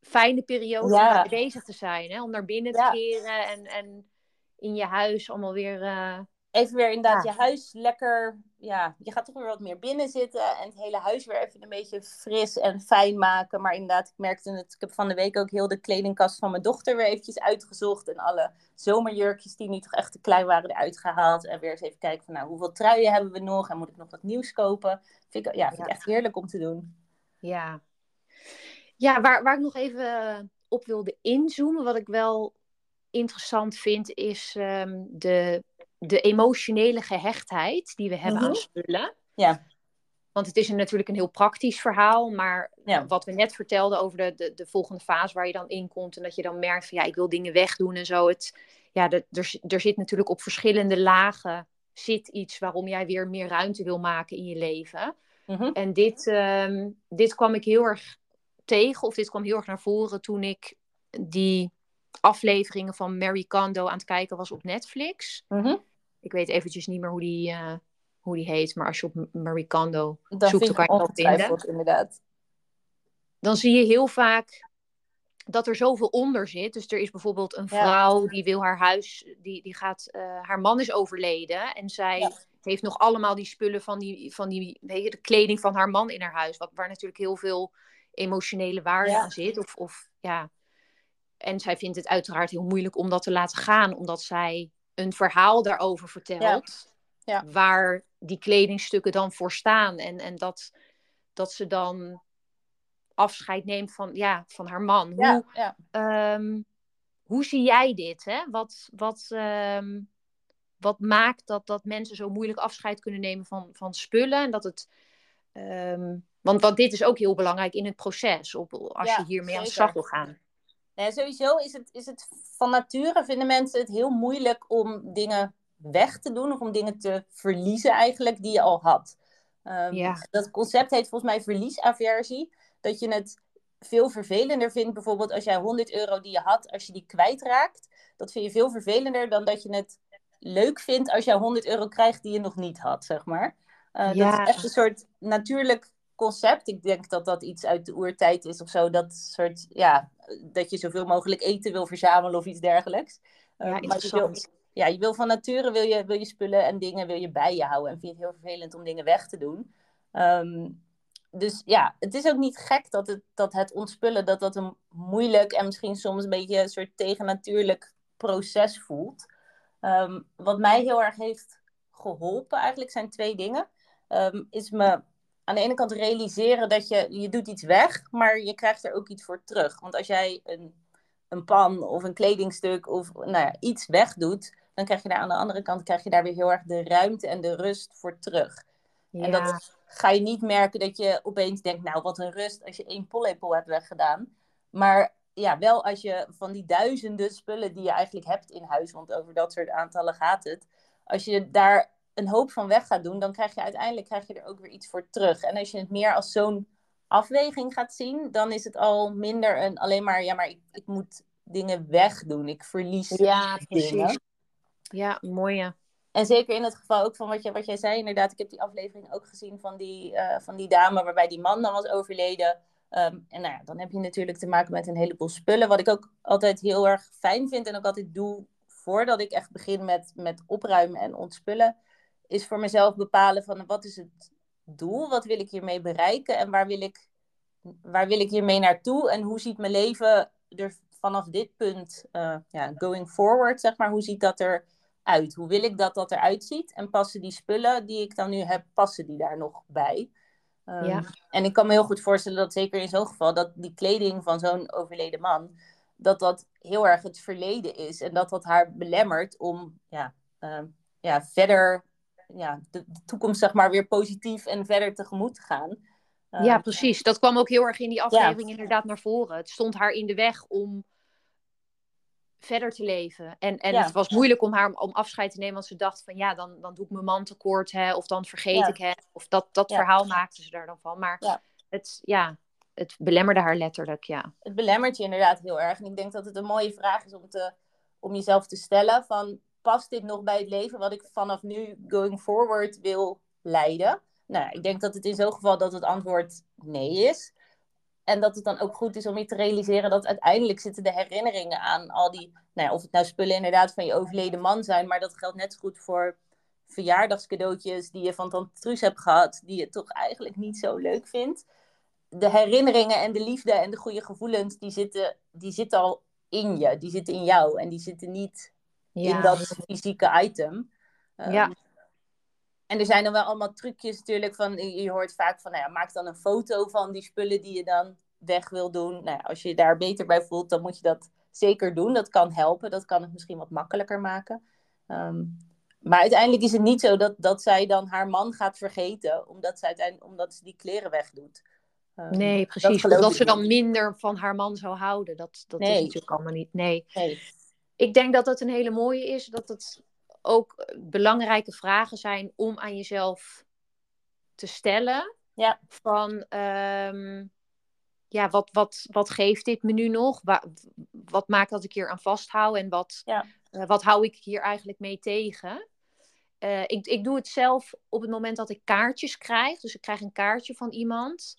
fijne periode om bezig te zijn. Hè? Om naar binnen te keren en, en in je huis allemaal weer uh, even weer inderdaad je huis lekker, ja, je gaat toch weer wat meer binnen zitten en het hele huis weer even een beetje fris en fijn maken. Maar inderdaad, ik merkte het, ik heb van de week ook heel de kledingkast van mijn dochter weer eventjes uitgezocht en alle zomerjurkjes die niet toch echt te klein waren eruit gehaald. En weer eens even kijken van, nou, hoeveel truien hebben we nog en moet ik nog wat nieuws kopen? Vind ik, ja, vind ik echt heerlijk om te doen. Ja, ja waar, waar ik nog even op wilde inzoomen, wat ik wel interessant vind, is um, de de emotionele gehechtheid die we hebben aan mhm. spullen. Ja. Want het is een, natuurlijk een heel praktisch verhaal, maar wat we net vertelden over de, de, de, volgende fase waar je dan in komt en dat je dan merkt van ja, ik wil dingen wegdoen en zo. Het, ja, er, er zit natuurlijk op verschillende lagen zit iets waarom jij weer meer ruimte wil maken in je leven. Mhm. En dit, ehm, dit kwam ik heel erg tegen, of dit kwam heel erg naar voren toen ik die afleveringen van Mary Kondo aan het kijken was op Netflix. Mm ik weet eventjes niet meer hoe die, uh, hoe die heet, maar als je op Marie Kondo zoekt, dan kan je dat vinden. Inderdaad. Dan zie je heel vaak dat er zoveel onder zit. Dus er is bijvoorbeeld een vrouw die wil haar huis, die, die gaat, uh, haar man is overleden en zij heeft nog allemaal die spullen van die, van die weet je, de kleding van haar man in haar huis, wat, waar natuurlijk heel veel emotionele waarde aan zit. Of, of ja. En zij vindt het uiteraard heel moeilijk om dat te laten gaan, omdat zij een verhaal daarover vertelt. Ja. Waar die kledingstukken dan voor staan. En, en dat, dat ze dan afscheid neemt van, ja, van haar man. hoe, ehm, hoe zie jij dit? Hè? Wat, wat, ehm, wat maakt dat, dat mensen zo moeilijk afscheid kunnen nemen van, van spullen? En dat het. Ehm, want, want dit is ook heel belangrijk in het proces, op, als je hiermee aan de slag wil gaan. Sowieso is het, is het van nature vinden mensen het heel moeilijk om dingen weg te doen of om dingen te verliezen eigenlijk die je al had. Um, Dat concept heet volgens mij verliesaversie. Dat je het veel vervelender vindt, bijvoorbeeld als jij 100 euro die je had, als je die kwijtraakt. Dat vind je veel vervelender dan dat je het leuk vindt als jij 100 euro krijgt die je nog niet had, zeg maar. Uh, ja. Dat is echt een soort natuurlijk concept. Ik denk dat dat iets uit de oertijd is of zo. Dat soort, ja, dat je zoveel mogelijk eten wil verzamelen of iets dergelijks. Ja, uh, maar je wil, ja, je wil van nature wil je, wil je spullen en dingen wil je bij je houden. En vind je het heel vervelend om dingen weg te doen. Ehm, dus ja, het is ook niet gek dat het, dat het ontspullen dat dat een moeilijk en misschien soms een beetje een soort tegennatuurlijk proces voelt. Ehm, wat mij heel erg heeft geholpen eigenlijk zijn twee dingen. Um, is me aan de ene kant realiseren dat je, je doet iets weg, maar je krijgt er ook iets voor terug. Want als jij een, een pan of een kledingstuk of nou ja, iets wegdoet, dan krijg je daar aan de andere kant krijg je daar weer heel erg de ruimte en de rust voor terug. Ja. En dat ga je niet merken dat je opeens denkt, nou wat een rust als je één pollepel hebt weggedaan. Maar ja, wel als je van die duizenden spullen die je eigenlijk hebt in huis, want over dat soort aantallen gaat het. Als je daar een hoop van weg gaat doen, dan krijg je uiteindelijk krijg je er ook weer iets voor terug. En als je het meer als zo'n afweging gaat zien, dan is het al minder een alleen maar, ja, maar ik, ik moet dingen wegdoen. Ik verlies ja, precies. dingen. Ja, mooie. En zeker in het geval ook van wat, je, wat jij zei, inderdaad, ik heb die aflevering ook gezien van die, uh, van die dame waarbij die man dan was overleden. Um, en nou ja, dan heb je natuurlijk te maken met een heleboel spullen. Wat ik ook altijd heel erg fijn vind en ook altijd doe voordat ik echt begin met, met opruimen en ontspullen, is voor mezelf bepalen van wat is het doel, wat wil ik hiermee bereiken en waar wil ik, waar wil ik hiermee naartoe en hoe ziet mijn leven er vanaf dit punt, uh, ja, going forward, zeg maar, hoe ziet dat er uit? Hoe wil ik dat dat eruit ziet? En passen die spullen die ik dan nu heb, passen die daar nog bij? Um, ja. En ik kan me heel goed voorstellen dat zeker in zo'n geval, dat die kleding van zo'n overleden man, dat dat heel erg het verleden is. En dat dat haar belemmert om ja, uh, ja, verder, ja, de, de, toekomst zeg maar weer positief en verder tegemoet te gaan. Uh, ja, precies. Dat kwam ook heel erg in die aflevering ja. inderdaad naar voren. Het stond haar in de weg om verder te leven. En, en ja. het was moeilijk om haar om afscheid te nemen, want ze dacht van ja, dan, dan doe ik mijn man tekort, hè, of dan vergeet ja. ik het. Of dat, dat verhaal maakte ze daar dan van. Maar het, ja, het belemmerde haar letterlijk, ja. Het belemmert je inderdaad heel erg. En ik denk dat het een mooie vraag is om, te, om jezelf te stellen van past dit nog bij het leven wat ik vanaf nu going forward wil leiden? Nou, ik denk dat het in zo'n geval dat het antwoord nee is. En dat het dan ook goed is om je te realiseren dat uiteindelijk zitten de herinneringen aan al die, nou ja, of het nou spullen inderdaad van je overleden man zijn, maar dat geldt net zo goed voor verjaardagscadeautjes die je van tante Truus hebt gehad, die je toch eigenlijk niet zo leuk vindt. De herinneringen en de liefde en de goede gevoelens, die zitten, die zitten al in je, die zitten in jou en die zitten niet ja. in dat fysieke item. Um, ja. En er zijn dan wel allemaal trucjes natuurlijk van, je hoort vaak van, nou ja, maak dan een foto van die spullen die je dan weg wil doen. Nou ja, als je je daar beter bij voelt, dan moet je dat zeker doen. Dat kan helpen, dat kan het misschien wat makkelijker maken. Um, maar uiteindelijk is het niet zo dat, dat zij dan haar man gaat vergeten, omdat, ze uiteindelijk, omdat ze die kleren wegdoet. Um, nee, precies. Dat omdat ze dan minder van haar man zou houden. Dat, dat nee. is natuurlijk allemaal niet. Nee. nee. Ik denk dat dat een hele mooie is. Dat het ook belangrijke vragen zijn om aan jezelf te stellen. Ja. Van, um, ja, wat, wat, wat geeft dit me nu nog? Wat, wat maakt dat ik hier aan vasthoud? En wat, ja. uh, wat hou ik hier eigenlijk mee tegen? Uh, ik, ik doe het zelf op het moment dat ik kaartjes krijg. Dus ik krijg een kaartje van iemand.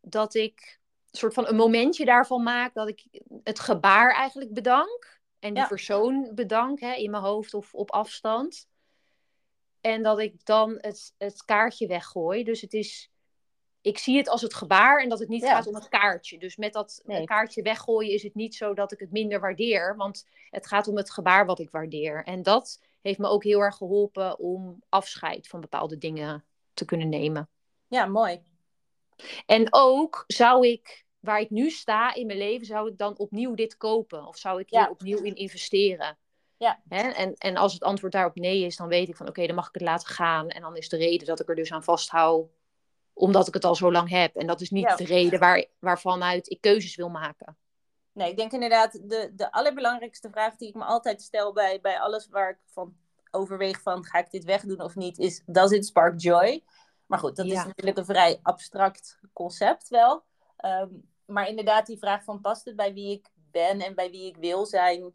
Dat ik een soort van een momentje daarvan maak. Dat ik het gebaar eigenlijk bedank. En die ja. persoon bedank hè, in mijn hoofd of op afstand. En dat ik dan het, het kaartje weggooi. Dus het is, ik zie het als het gebaar en dat het niet ja. gaat om het kaartje. Dus met dat nee. kaartje weggooien is het niet zo dat ik het minder waardeer. Want het gaat om het gebaar wat ik waardeer. En dat heeft me ook heel erg geholpen om afscheid van bepaalde dingen te kunnen nemen. Ja, mooi. En ook zou ik waar ik nu sta in mijn leven, zou ik dan opnieuw dit kopen? Of zou ik hier ja. opnieuw in investeren? Ja. Hè? En, en als het antwoord daarop nee is, dan weet ik van oké, okay, dan mag ik het laten gaan. En dan is de reden dat ik er dus aan vasthoud, omdat ik het al zo lang heb. En dat is niet ja. de reden waar, waarvanuit ik keuzes wil maken. Nee, ik denk inderdaad, de, de allerbelangrijkste vraag die ik me altijd stel bij, bij alles waar ik van overweeg van ga ik dit wegdoen of niet, is does it spark joy? Maar goed, dat ja. is natuurlijk een vrij abstract concept wel. Um, maar inderdaad, die vraag van past het bij wie ik ben en bij wie ik wil zijn,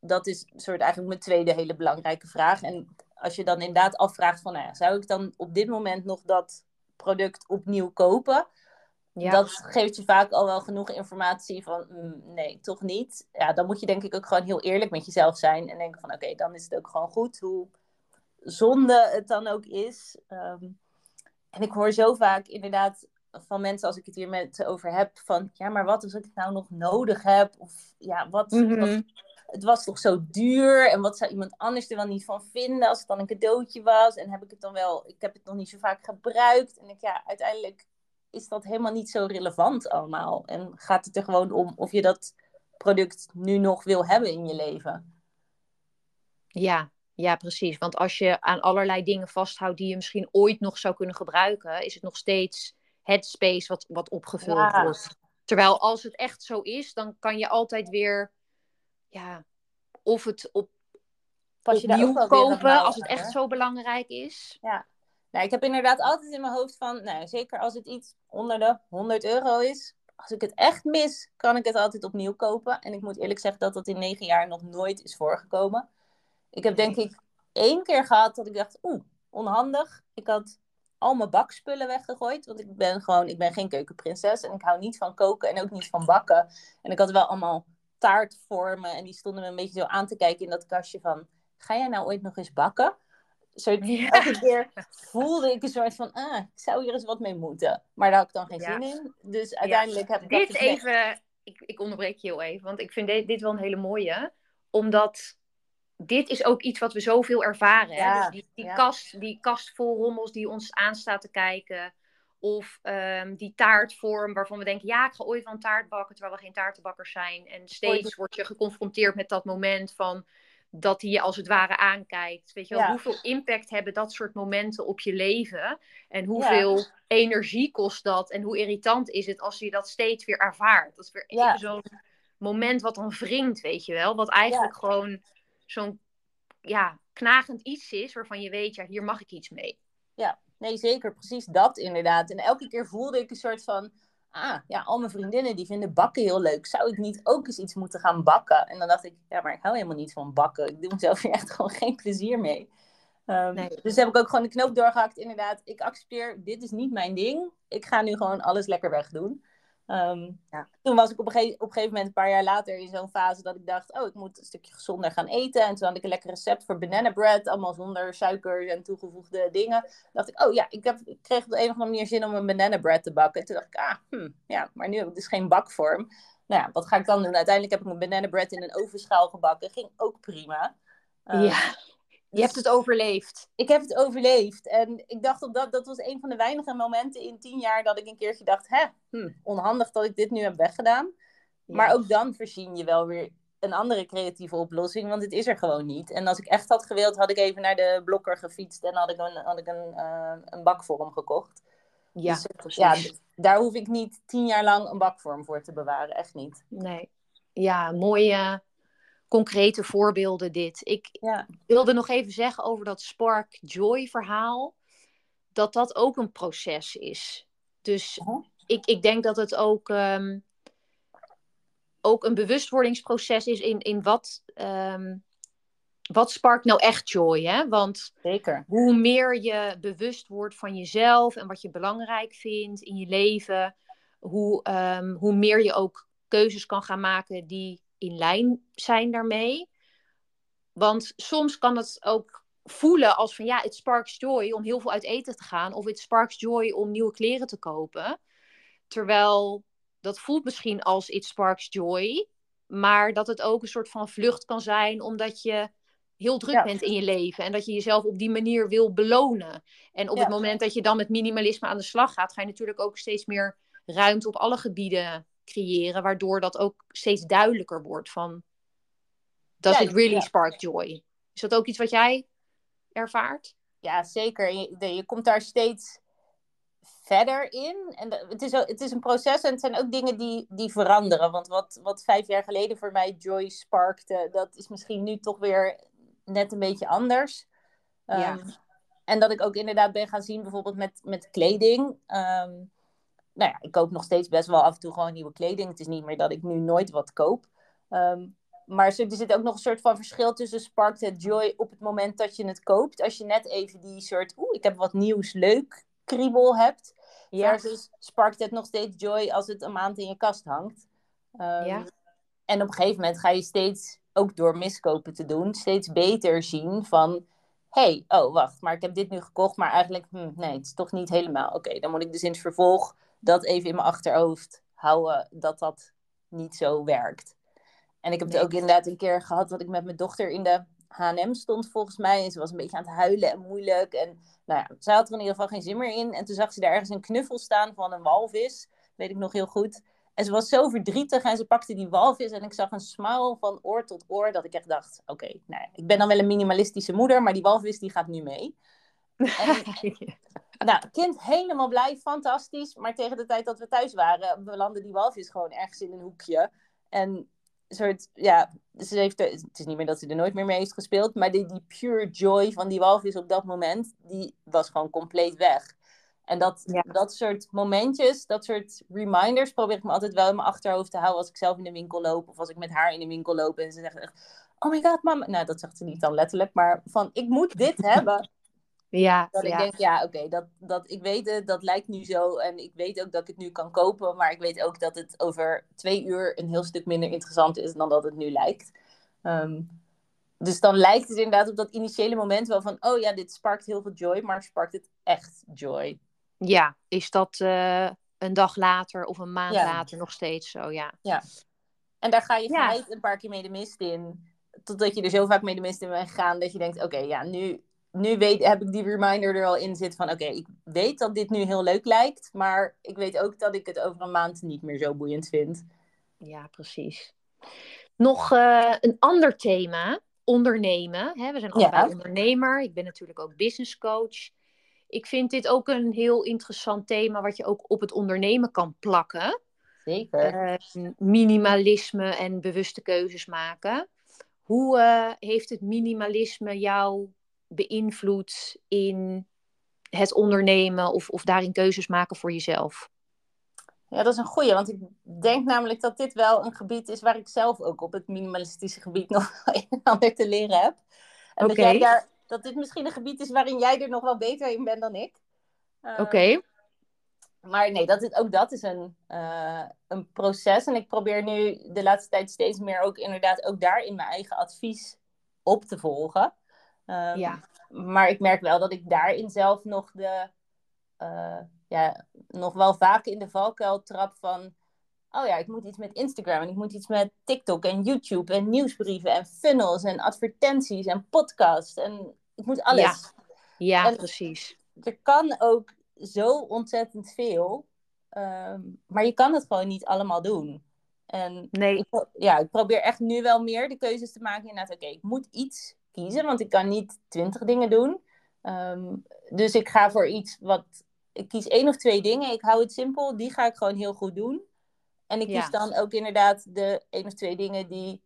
dat is soort eigenlijk mijn tweede hele belangrijke vraag. En als je dan inderdaad afvraagt van, nou ja, zou ik dan op dit moment nog dat product opnieuw kopen? Ja. Dat geeft je vaak al wel genoeg informatie van mm, nee, toch niet. Ja, dan moet je denk ik ook gewoon heel eerlijk met jezelf zijn en denken van oké, dan is het ook gewoon goed. Hoe zonde het dan ook is. Ehm, en ik hoor zo vaak inderdaad van mensen als ik het hier met over heb van ja, maar wat als ik het nou nog nodig heb? Of ja, wat, Mhm. wat het was toch zo duur en wat zou iemand anders er wel niet van vinden als het dan een cadeautje was en heb ik het dan wel, ik heb het nog niet zo vaak gebruikt en ik ja, uiteindelijk is dat helemaal niet zo relevant allemaal en gaat het er gewoon om of je dat product nu nog wil hebben in je leven. Ja, ja, precies. Want als je aan allerlei dingen vasthoudt die je misschien ooit nog zou kunnen gebruiken, is het nog steeds het space wat, wat opgevuld Ja. wordt. Terwijl als het echt zo is, dan kan je altijd weer, ja, of het op, Pas je opnieuw kopen als het echt hè? zo belangrijk is. Nou, ik heb inderdaad altijd in mijn hoofd van, nou, zeker als het iets onder de 100 euro is, als ik het echt mis, kan ik het altijd opnieuw kopen. En ik moet eerlijk zeggen dat dat in negen jaar nog nooit is voorgekomen. Ik heb denk ik één keer gehad dat ik dacht, oeh, onhandig. Ik had al mijn bakspullen weggegooid, want ik ben gewoon, ik ben geen keukenprinses en ik hou niet van koken en ook niet van bakken. En ik had wel allemaal taartvormen en die stonden me een beetje zo aan te kijken in dat kastje van, ga jij nou ooit nog eens bakken? Soort, Ja. Elke keer voelde ik een soort van, ah, ik zou hier eens wat mee moeten. Maar daar had ik dan geen Ja. zin in. Dus uiteindelijk heb ik Dit dus even, ik, ik onderbreek je heel even, want ik vind dit, dit wel een hele mooie. Omdat dit is ook iets wat we zoveel ervaren. Hè? Dus die, die, ja. kast, die kast vol rommels die ons aanstaat te kijken. Of ehm, die taartvorm waarvan we denken, ja, ik ga ooit wel een taart bakken, terwijl we geen taartenbakkers zijn. En steeds Ooit. word je geconfronteerd met dat moment van dat hij je als het ware aankijkt. Weet je wel, Ja. hoeveel impact hebben dat soort momenten op je leven? En hoeveel energie kost dat? En hoe irritant is het als je dat steeds weer ervaart? Dat is weer Ja. zo'n moment wat dan wringt, weet je wel? Wat eigenlijk gewoon zo'n ja, knagend iets is waarvan je weet, ja, hier mag ik iets mee. Nee, zeker. Precies dat inderdaad. En elke keer voelde ik een soort van... Ah, ja, al mijn vriendinnen die vinden bakken heel leuk. Zou ik niet ook eens iets moeten gaan bakken? En dan dacht ik, ja, maar ik hou helemaal niet van bakken. Ik doe mezelf hier echt gewoon geen plezier mee. Nee. Dus heb ik ook gewoon de knoop doorgehakt. Inderdaad, ik accepteer, dit is niet mijn ding. Ik ga nu gewoon alles lekker wegdoen. Ehm, Ja. Toen was ik op een, gege- op een gegeven moment, een paar jaar later, in zo'n fase dat ik dacht, oh, ik moet een stukje gezonder gaan eten. En toen had ik een lekker recept voor banana bread, allemaal zonder suiker en toegevoegde dingen. Toen dacht ik, oh ja, ik, heb, ik kreeg op de een of andere manier zin om een banana bread te bakken. En toen dacht ik, ah, hm, ja, maar nu heb ik dus geen bakvorm. Nou ja, wat ga ik dan doen? Uiteindelijk heb ik mijn banana bread in een ovenschaal gebakken. Ging ook prima. Ehm, ja, je hebt het overleefd. ik heb het overleefd. En ik dacht op dat, dat was een van de weinige momenten in tien jaar dat ik een keertje dacht, hè, hm, onhandig dat ik dit nu heb weggedaan. Maar Ja. ook dan verzin je wel weer een andere creatieve oplossing, want het is er gewoon niet. En als ik echt had gewild, had ik even naar de blokker gefietst en had ik een, had ik een, eh, een bakvorm gekocht. Ja, Dus, precies. Ja, d- daar hoef ik niet tien jaar lang een bakvorm voor te bewaren, echt niet. Nee. Ja, mooie concrete voorbeelden dit. Ik Ja, wilde nog even zeggen over dat Spark Joy verhaal. Dat dat ook een proces is. Dus ik, ik denk dat het ook, ehm, ook een bewustwordingsproces is in, in wat, ehm, wat sparkt nou echt joy. Hè? Want zeker. hoe meer je bewust wordt van jezelf en wat je belangrijk vindt in je leven, hoe, ehm, hoe meer je ook keuzes kan gaan maken die in lijn zijn daarmee. Want soms kan het ook voelen als van ja, het sparks joy om heel veel uit eten te gaan of het sparks joy om nieuwe kleren te kopen. Terwijl dat voelt misschien als it sparks joy, maar dat het ook een soort van vlucht kan zijn omdat je heel druk Ja. bent in je leven en dat je jezelf op die manier wil belonen. En op Ja. het moment dat je dan met minimalisme aan de slag gaat, ga je natuurlijk ook steeds meer ruimte op alle gebieden creëren, waardoor dat ook steeds duidelijker wordt van does Ja, it really ja. spark joy? Is dat ook iets wat jij ervaart? Ja, zeker. Je, je komt daar steeds verder in. En het, is, het is een proces en het zijn ook dingen die, die veranderen. Want wat, wat vijf jaar geleden voor mij joy sparkte, dat is misschien nu toch weer net een beetje anders. Ja. Ehm, En dat ik ook inderdaad ben gaan zien, bijvoorbeeld met, met kleding. Ehm, nou ja, ik koop nog steeds best wel af en toe gewoon nieuwe kleding. Het is niet meer dat ik nu nooit wat koop. Ehm, maar er zit ook nog een soort van verschil tussen sparkt het joy op het moment dat je het koopt. Als je net even die soort, oeh, ik heb wat nieuws, leuk kriebel hebt. Ja. Versus sparkt het nog steeds joy als het een maand in je kast hangt. Ehm, Ja. En op een gegeven moment ga je steeds, ook door miskopen te doen, steeds beter zien van... hey, oh wacht, maar ik heb dit nu gekocht, maar eigenlijk, hm, nee, het is toch niet helemaal. Oké, dan moet ik dus in het vervolg dat even in mijn achterhoofd houden dat dat niet zo werkt. En ik heb Nee. het ook inderdaad een keer gehad dat ik met mijn dochter in de H&M stond volgens mij. En ze was een beetje aan het huilen en moeilijk. En nou ja, zij had er in ieder geval geen zin meer in. En toen zag ze daar ergens een knuffel staan van een walvis. Weet ik nog heel goed. En ze was zo verdrietig en ze pakte die walvis. En ik zag een smile van oor tot oor. Dat ik echt dacht, oké, nou ja, ik ben dan wel een minimalistische moeder. Maar die walvis die gaat nu mee. En nou, kind helemaal blij, fantastisch. Maar tegen de tijd dat we thuis waren, belandde die walvis gewoon ergens in een hoekje. En soort, ja, ze heeft er, het is niet meer dat ze er nooit meer mee heeft gespeeld. Maar die, die pure joy van die walvis op dat moment, die was gewoon compleet weg. En dat, Ja. dat soort momentjes, dat soort reminders probeer ik me altijd wel in mijn achterhoofd te houden als ik zelf in de winkel loop. Of als ik met haar in de winkel loop en ze zegt echt, oh my god mama. Nou, dat zegt ze niet dan letterlijk, maar van ik moet dit hebben. Ja, Dat ik ja. denk, ja, oké, dat, dat, ik weet het, dat lijkt nu zo. En ik weet ook dat ik het nu kan kopen. Maar ik weet ook dat het over twee uur een heel stuk minder interessant is dan dat het nu lijkt. Ehm, dus dan lijkt het inderdaad op dat initiële moment wel van... Oh ja, dit sparkt heel veel joy, maar sparkt het echt joy? Ja, is dat eh, een dag later of een maand Ja. later nog steeds zo? Ja. En daar ga je Ja. gelijk een paar keer mee de mist in. Totdat je er zo vaak mee de mist in bent gegaan dat je denkt... Oké, ja, nu, nu weet, heb ik die reminder er al in zitten van... Oké, ik weet dat dit nu heel leuk lijkt. Maar ik weet ook dat ik het over een maand niet meer zo boeiend vind. Ja, precies. Nog eh, een ander thema, ondernemen. Hè? We zijn Ja. allebei ondernemer. Ik ben natuurlijk ook business coach. Ik vind dit ook een heel interessant thema wat je ook op het ondernemen kan plakken. Zeker. Eh, minimalisme en bewuste keuzes maken. Hoe eh, heeft het minimalisme jou beïnvloed in het ondernemen of, of daarin keuzes maken voor jezelf? Ja, dat is een goeie, want ik denk namelijk dat dit wel een gebied is waar ik zelf ook op het minimalistische gebied nog een en ander te leren heb. En dat, jij daar, dat dit misschien een gebied is waarin jij er nog wel beter in bent dan ik. Ehm, Oké, Maar nee, dat is, ook dat is een, eh, een proces. En ik probeer nu de laatste tijd steeds meer ook inderdaad ook daarin mijn eigen advies op te volgen. Ehm, ja. maar ik merk wel dat ik daarin zelf nog de eh, ja, nog wel vaak in de valkuil trap van oh ja, ik moet iets met Instagram en ik moet iets met TikTok en YouTube en nieuwsbrieven en funnels en advertenties en podcasts en ik moet alles. Ja. Ja, En- precies. Er kan ook zo ontzettend veel, ehm, maar je kan het gewoon niet allemaal doen. En Nee, ik, ja, ik probeer echt nu wel meer de keuzes te maken. Inderdaad, oké, ik moet iets kiezen, want ik kan niet twintig dingen doen. Ehm, dus ik ga voor iets wat. Ik kies één of twee dingen. Ik hou het simpel. Die ga ik gewoon heel goed doen. En ik Ja. kies dan ook inderdaad de één of twee dingen die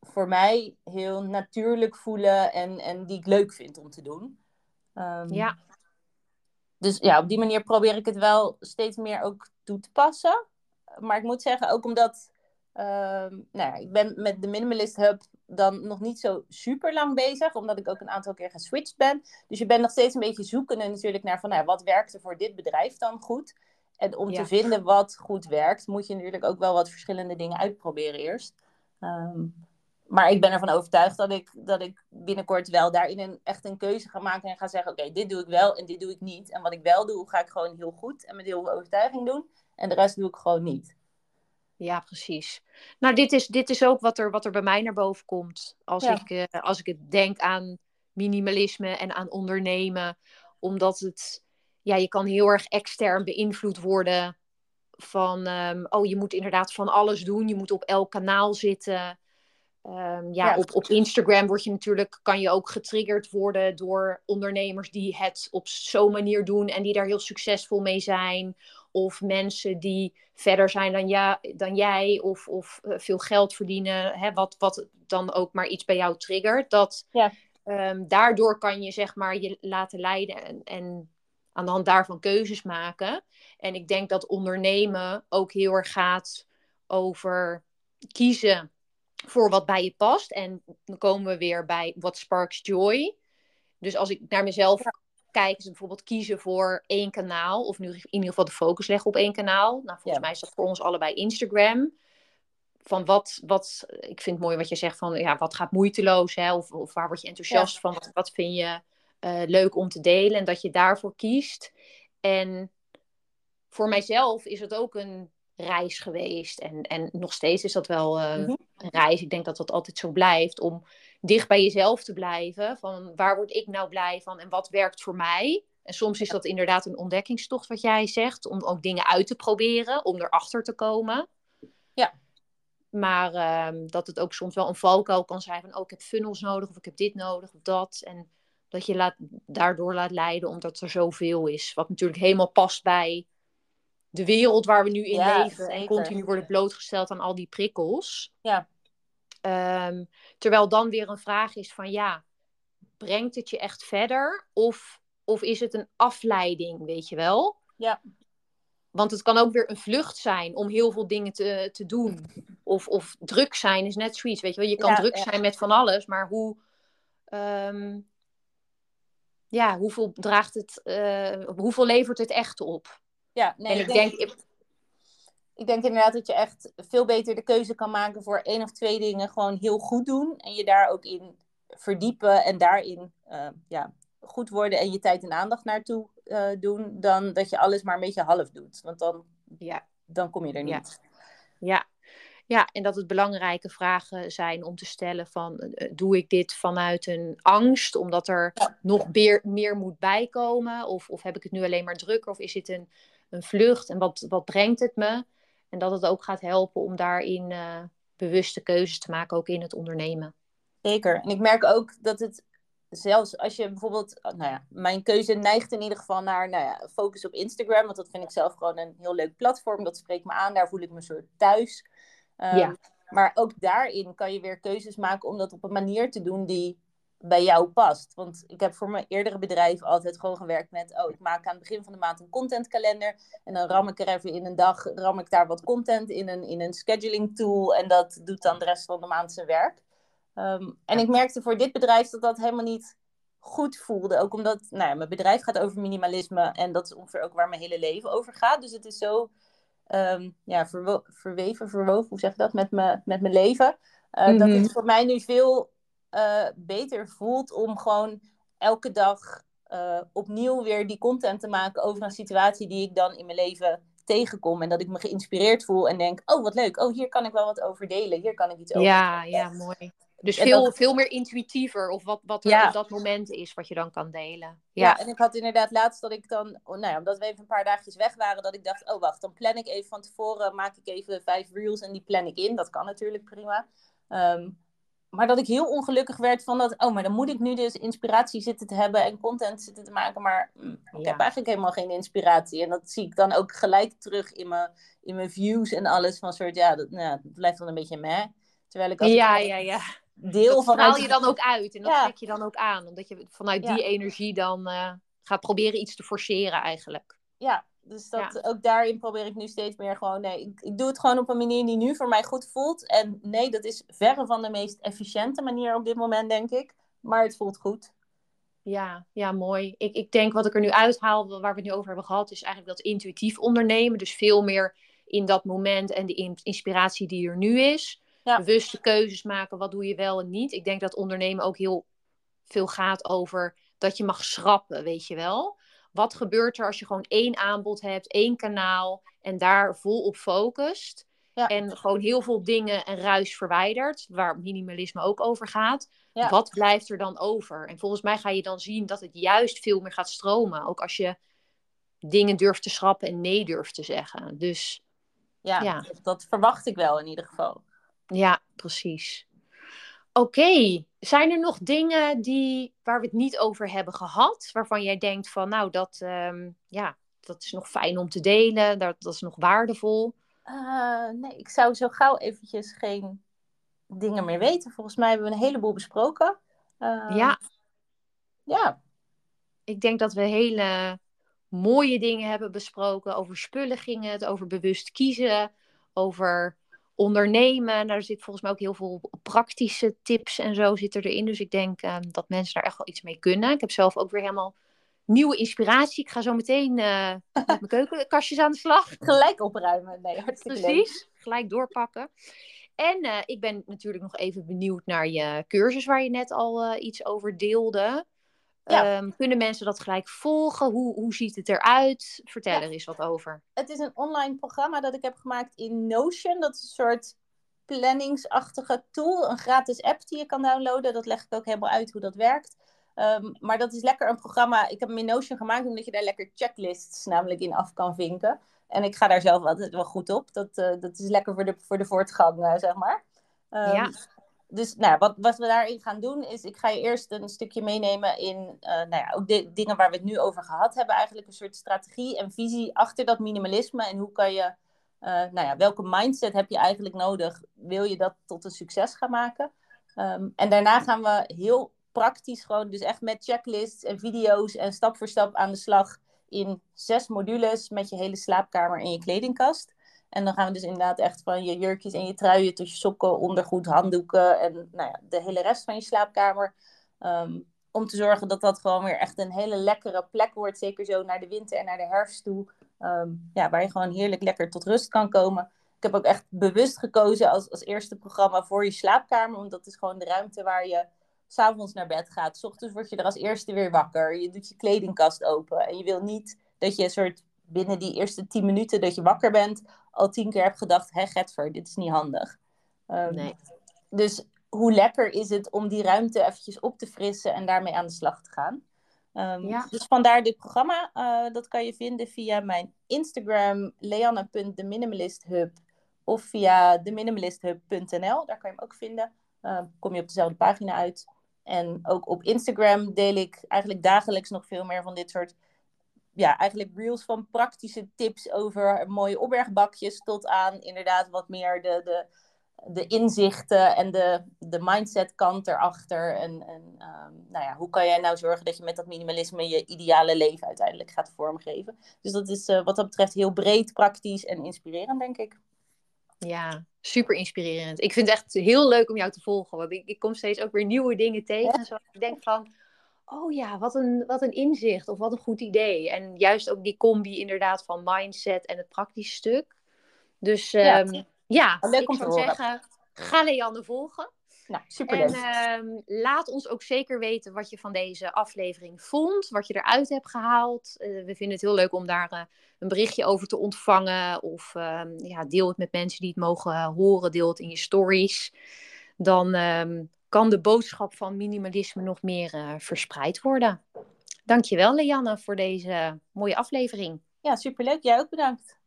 voor mij heel natuurlijk voelen en, en die ik leuk vind om te doen. Ehm, ja. dus ja, op die manier probeer ik het wel steeds meer ook toe te passen. Maar ik moet zeggen, ook omdat ehm, nou ja, ik ben met de Minimalist Hub dan nog niet zo super lang bezig, omdat ik ook een aantal keer geswitcht ben. Dus je bent nog steeds een beetje zoekende natuurlijk naar van, nou, wat werkt er voor dit bedrijf dan goed? En om Ja. te vinden wat goed werkt, moet je natuurlijk ook wel wat verschillende dingen uitproberen eerst. Ehm, maar ik ben ervan overtuigd dat ik, dat ik binnenkort wel daarin een, echt een keuze ga maken en ga zeggen: Oké, dit doe ik wel en dit doe ik niet. En wat ik wel doe, ga ik gewoon heel goed en met heel veel overtuiging doen. En de rest doe ik gewoon niet. Ja, precies. Nou, dit is, dit is ook wat er, wat er bij mij naar boven komt. Als, Ja. ik, eh, als ik het denk aan minimalisme en aan ondernemen. Omdat het, ja, je kan heel erg extern beïnvloed worden. Van, ehm, oh, je moet inderdaad van alles doen. Je moet op elk kanaal zitten. Ehm, ja, Ja. Op, op Instagram word je natuurlijk, kan je ook getriggerd worden door ondernemers die het op zo'n manier doen en die daar heel succesvol mee zijn. Of mensen die verder zijn dan, ja, dan jij of, of eh, veel geld verdienen. Hè, wat, wat dan ook maar iets bij jou triggert. Dat, Ja. ehm, daardoor kan je zeg maar je laten leiden en, en aan de hand daarvan keuzes maken. En ik denk dat ondernemen ook heel erg gaat over kiezen voor wat bij je past. En dan komen we weer bij wat sparks joy. Dus als ik naar mezelf kijken ze bijvoorbeeld kiezen voor één kanaal. Of nu in ieder geval de focus leggen op één kanaal. Nou, volgens mij is dat voor ons allebei Instagram. Van wat, wat, ik vind het mooi wat je zegt van, ja, wat gaat moeiteloos, hè? Of, of waar word je enthousiast van? Wat, wat vind je uh, leuk om te delen? En dat je daarvoor kiest. En voor mijzelf is het ook een reis geweest. En, en nog steeds is dat wel uh, een reis. Ik denk dat dat altijd zo blijft. Om dicht bij jezelf te blijven. Van waar word ik nou blij van en wat werkt voor mij? En soms is dat inderdaad een ontdekkingstocht, wat jij zegt. Om ook dingen uit te proberen, om erachter te komen. Ja. Maar uh, dat het ook soms wel een valkuil kan zijn van... oh, ik heb funnels nodig of ik heb dit nodig of dat. En dat je laat, daardoor laat leiden omdat er zoveel is. Wat natuurlijk helemaal past bij de wereld waar we nu in leven. En continu worden blootgesteld aan al die prikkels. Ja. Um, terwijl dan weer een vraag is van ja, brengt het je echt verder? Of, of is het een afleiding, weet je wel? Ja. Want het kan ook weer een vlucht zijn om heel veel dingen te, te doen. Of, of druk zijn is net zoiets, weet je wel. Je kan druk zijn met van alles, maar hoe... Um, ja, hoeveel draagt het... Uh, hoeveel levert het echt op? Ja, nee, en ik, denk, denk ik denk inderdaad dat je echt veel beter de keuze kan maken voor één of twee dingen gewoon heel goed doen. En je daar ook in verdiepen en daarin uh, ja, goed worden en je tijd en aandacht naartoe uh, doen. Dan dat je alles maar een beetje half doet. Want dan, ja. dan kom je er niet. Ja. ja. en dat het belangrijke vragen zijn om te stellen van uh, doe ik dit vanuit een angst omdat er nog meer, meer moet bijkomen? Of, of heb ik het nu alleen maar drukker? Of is het een, een vlucht en wat, wat brengt het me? En dat het ook gaat helpen om daarin uh, bewuste keuzes te maken, ook in het ondernemen. Zeker. En ik merk ook dat het zelfs als je bijvoorbeeld, oh, nou ja, mijn keuze neigt in ieder geval naar nou ja, focus op Instagram. Want dat vind ik zelf gewoon een heel leuk platform. Dat spreekt me aan. Daar voel ik me soort thuis. Um, ja. Maar ook daarin kan je weer keuzes maken om dat op een manier te doen die bij jou past. Want ik heb voor mijn eerdere bedrijf altijd gewoon gewerkt met... oh, ik maak aan het begin van de maand een contentkalender... en dan ram ik er even in een dag, ram ik daar wat content in een, in een scheduling tool... en dat doet dan de rest van de maand zijn werk. Um, en ik merkte voor dit bedrijf dat dat helemaal niet goed voelde. Ook omdat nou ja, mijn bedrijf gaat over minimalisme... en dat is ongeveer ook waar mijn hele leven over gaat. Dus het is zo um, ja, verweven, verwoven, hoe zeg je dat, met, me, met mijn leven... Uh, mm -hmm. Dat het mhm. voor mij nu veel uh, beter voelt om gewoon elke dag uh, opnieuw weer die content te maken over een situatie die ik dan in mijn leven tegenkom. En dat ik me geïnspireerd voel en denk, oh wat leuk, oh hier kan ik wel wat over delen, hier kan ik iets over Ja, ja, mooi. Dus veel, veel meer intuïtiever of wat, wat er ja. op dat moment is wat je dan kan delen. Ja. ja. en ik had inderdaad laatst dat ik dan, oh, nou ja, omdat we even een paar dagjes weg waren, dat ik dacht, oh wacht, dan plan ik even van tevoren, maak ik even vijf reels en die plan ik in. Dat kan natuurlijk prima. Um, maar dat ik heel ongelukkig werd van dat, oh, maar dan moet ik nu dus inspiratie zitten te hebben en content zitten te maken, maar mm, ik heb eigenlijk helemaal geen inspiratie. En dat zie ik dan ook gelijk terug in mijn, in mijn views en alles van soort, ja, dat, nou, dat blijft dan een beetje meh. Terwijl ik als ja, ja, ja. deel van... haal je dan ook uit en dat ja. trek je dan ook aan, omdat je vanuit die energie dan uh, gaat proberen iets te forceren eigenlijk. Ja, dus dat, ook daarin probeer ik nu steeds meer gewoon, nee, ik, ik, doe het gewoon op een manier die nu voor mij goed voelt. En nee, dat is verre van de meest efficiënte manier op dit moment, denk ik. Maar het voelt goed. Ja, ja, mooi. Ik, ik denk wat ik er nu uithaal, waar we het nu over hebben gehad, is eigenlijk dat intuïtief ondernemen. Dus veel meer in dat moment en de inspiratie die er nu is. Ja. Bewuste keuzes maken, wat doe je wel en niet. Ik denk dat ondernemen ook heel veel gaat over dat je mag schrappen, weet je wel. Wat gebeurt er als je gewoon één aanbod hebt, één kanaal en daar vol op focust? En gewoon heel veel dingen en ruis verwijdert, waar minimalisme ook over gaat. Wat blijft er dan over? En volgens mij ga je dan zien dat het juist veel meer gaat stromen. Ook als je dingen durft te schrappen en nee durft te zeggen. Dus ja, ja. dat verwacht ik wel in ieder geval. Ja, precies. Oké, zijn er nog dingen die, waar we het niet over hebben gehad, waarvan jij denkt van, nou, dat, um, ja, dat is nog fijn om te delen, dat, dat is nog waardevol? Uh, nee, ik zou zo gauw eventjes geen dingen meer weten. Volgens mij hebben we een heleboel besproken. Uh, ja. Ja. Ik denk dat we hele mooie dingen hebben besproken. Over spullen ging het, over bewust kiezen, over ondernemen. Daar zit volgens mij ook heel veel praktische tips en zo zitten erin. Dus ik denk um, dat mensen daar echt wel iets mee kunnen. Ik heb zelf ook weer helemaal nieuwe inspiratie. Ik ga zo meteen uh, met mijn keukenkastjes aan de slag. Gelijk opruimen. Nee, hartstikke Precies, gelijk doorpakken. En uh, ik ben natuurlijk nog even benieuwd naar je cursus waar je net al uh, iets over deelde. Ja. Um, kunnen mensen dat gelijk volgen? Hoe, hoe ziet het eruit? Vertel ja. er eens wat over. Het is een online programma dat ik heb gemaakt in Notion. Dat is een soort planningsachtige tool. Een gratis app die je kan downloaden. Dat leg ik ook helemaal uit hoe dat werkt. Um, maar dat is lekker een programma. Ik heb hem in Notion gemaakt omdat je daar lekker checklists namelijk in af kan vinken. En ik ga daar zelf altijd wel goed op. Dat, uh, dat is lekker voor de, voor de voortgang, uh, zeg maar. Um, ja. Dus nou, wat, wat we daarin gaan doen is, ik ga je eerst een stukje meenemen in uh, nou ja, ook de dingen waar we het nu over gehad hebben. Eigenlijk een soort strategie en visie achter dat minimalisme. En hoe kan je, nou ja, welke mindset heb je eigenlijk nodig? Wil je dat tot een succes gaan maken? Um, en daarna gaan we heel praktisch gewoon, dus echt met checklists en video's en stap voor stap aan de slag in zes modules met je hele slaapkamer en je kledingkast. En dan gaan we dus inderdaad echt van je jurkjes en je truien tot je sokken, ondergoed, handdoeken en nou ja, de hele rest van je slaapkamer. Um, om te zorgen dat dat gewoon weer echt een hele lekkere plek wordt. Zeker zo naar de winter en naar de herfst toe. Um, ja, waar je gewoon heerlijk lekker tot rust kan komen. Ik heb ook echt bewust gekozen als, als eerste programma voor je slaapkamer. Want dat is gewoon de ruimte waar je s'avonds naar bed gaat. S ochtends word je er als eerste weer wakker. Je doet je kledingkast open. En je wil niet dat je een soort binnen die eerste tien minuten dat je wakker bent, al tien keer hebt gedacht, hé Getver, dit is niet handig. Um, nee. Dus hoe lekker is het om die ruimte eventjes op te frissen en daarmee aan de slag te gaan. Um, ja. Dus vandaar dit programma. Uh, dat kan je vinden via mijn Instagram, leanne.theminimalisthub of via theminimalisthub.nl. Daar kan je hem ook vinden. Uh, kom je op dezelfde pagina uit. En ook op Instagram deel ik eigenlijk dagelijks nog veel meer van dit soort, ja, eigenlijk reels van praktische tips over mooie opbergbakjes tot aan inderdaad wat meer de, de, de inzichten en de, de mindset kant erachter. En, en um, nou ja, hoe kan jij nou zorgen dat je met dat minimalisme je ideale leven uiteindelijk gaat vormgeven. Dus dat is uh, wat dat betreft heel breed, praktisch en inspirerend, denk ik. Ja, super inspirerend. Ik vind het echt heel leuk om jou te volgen. Want ik, ik kom steeds ook weer nieuwe dingen tegen. En zo. Ik denk van, oh ja, wat een, wat een inzicht of wat een goed idee. En juist ook die combi inderdaad van mindset en het praktische stuk. Dus ja, um, ja ik zou zeggen, ga Leanne volgen. Nou, super En uh, laat ons ook zeker weten wat je van deze aflevering vond. Wat je eruit hebt gehaald. Uh, we vinden het heel leuk om daar uh, een berichtje over te ontvangen. Of ehm, ja, deel het met mensen die het mogen horen. Deel het in je stories. Dan ehm, kan de boodschap van minimalisme nog meer uh, verspreid worden. Dankjewel Leanne voor deze mooie aflevering. Ja, superleuk. Jij ook bedankt.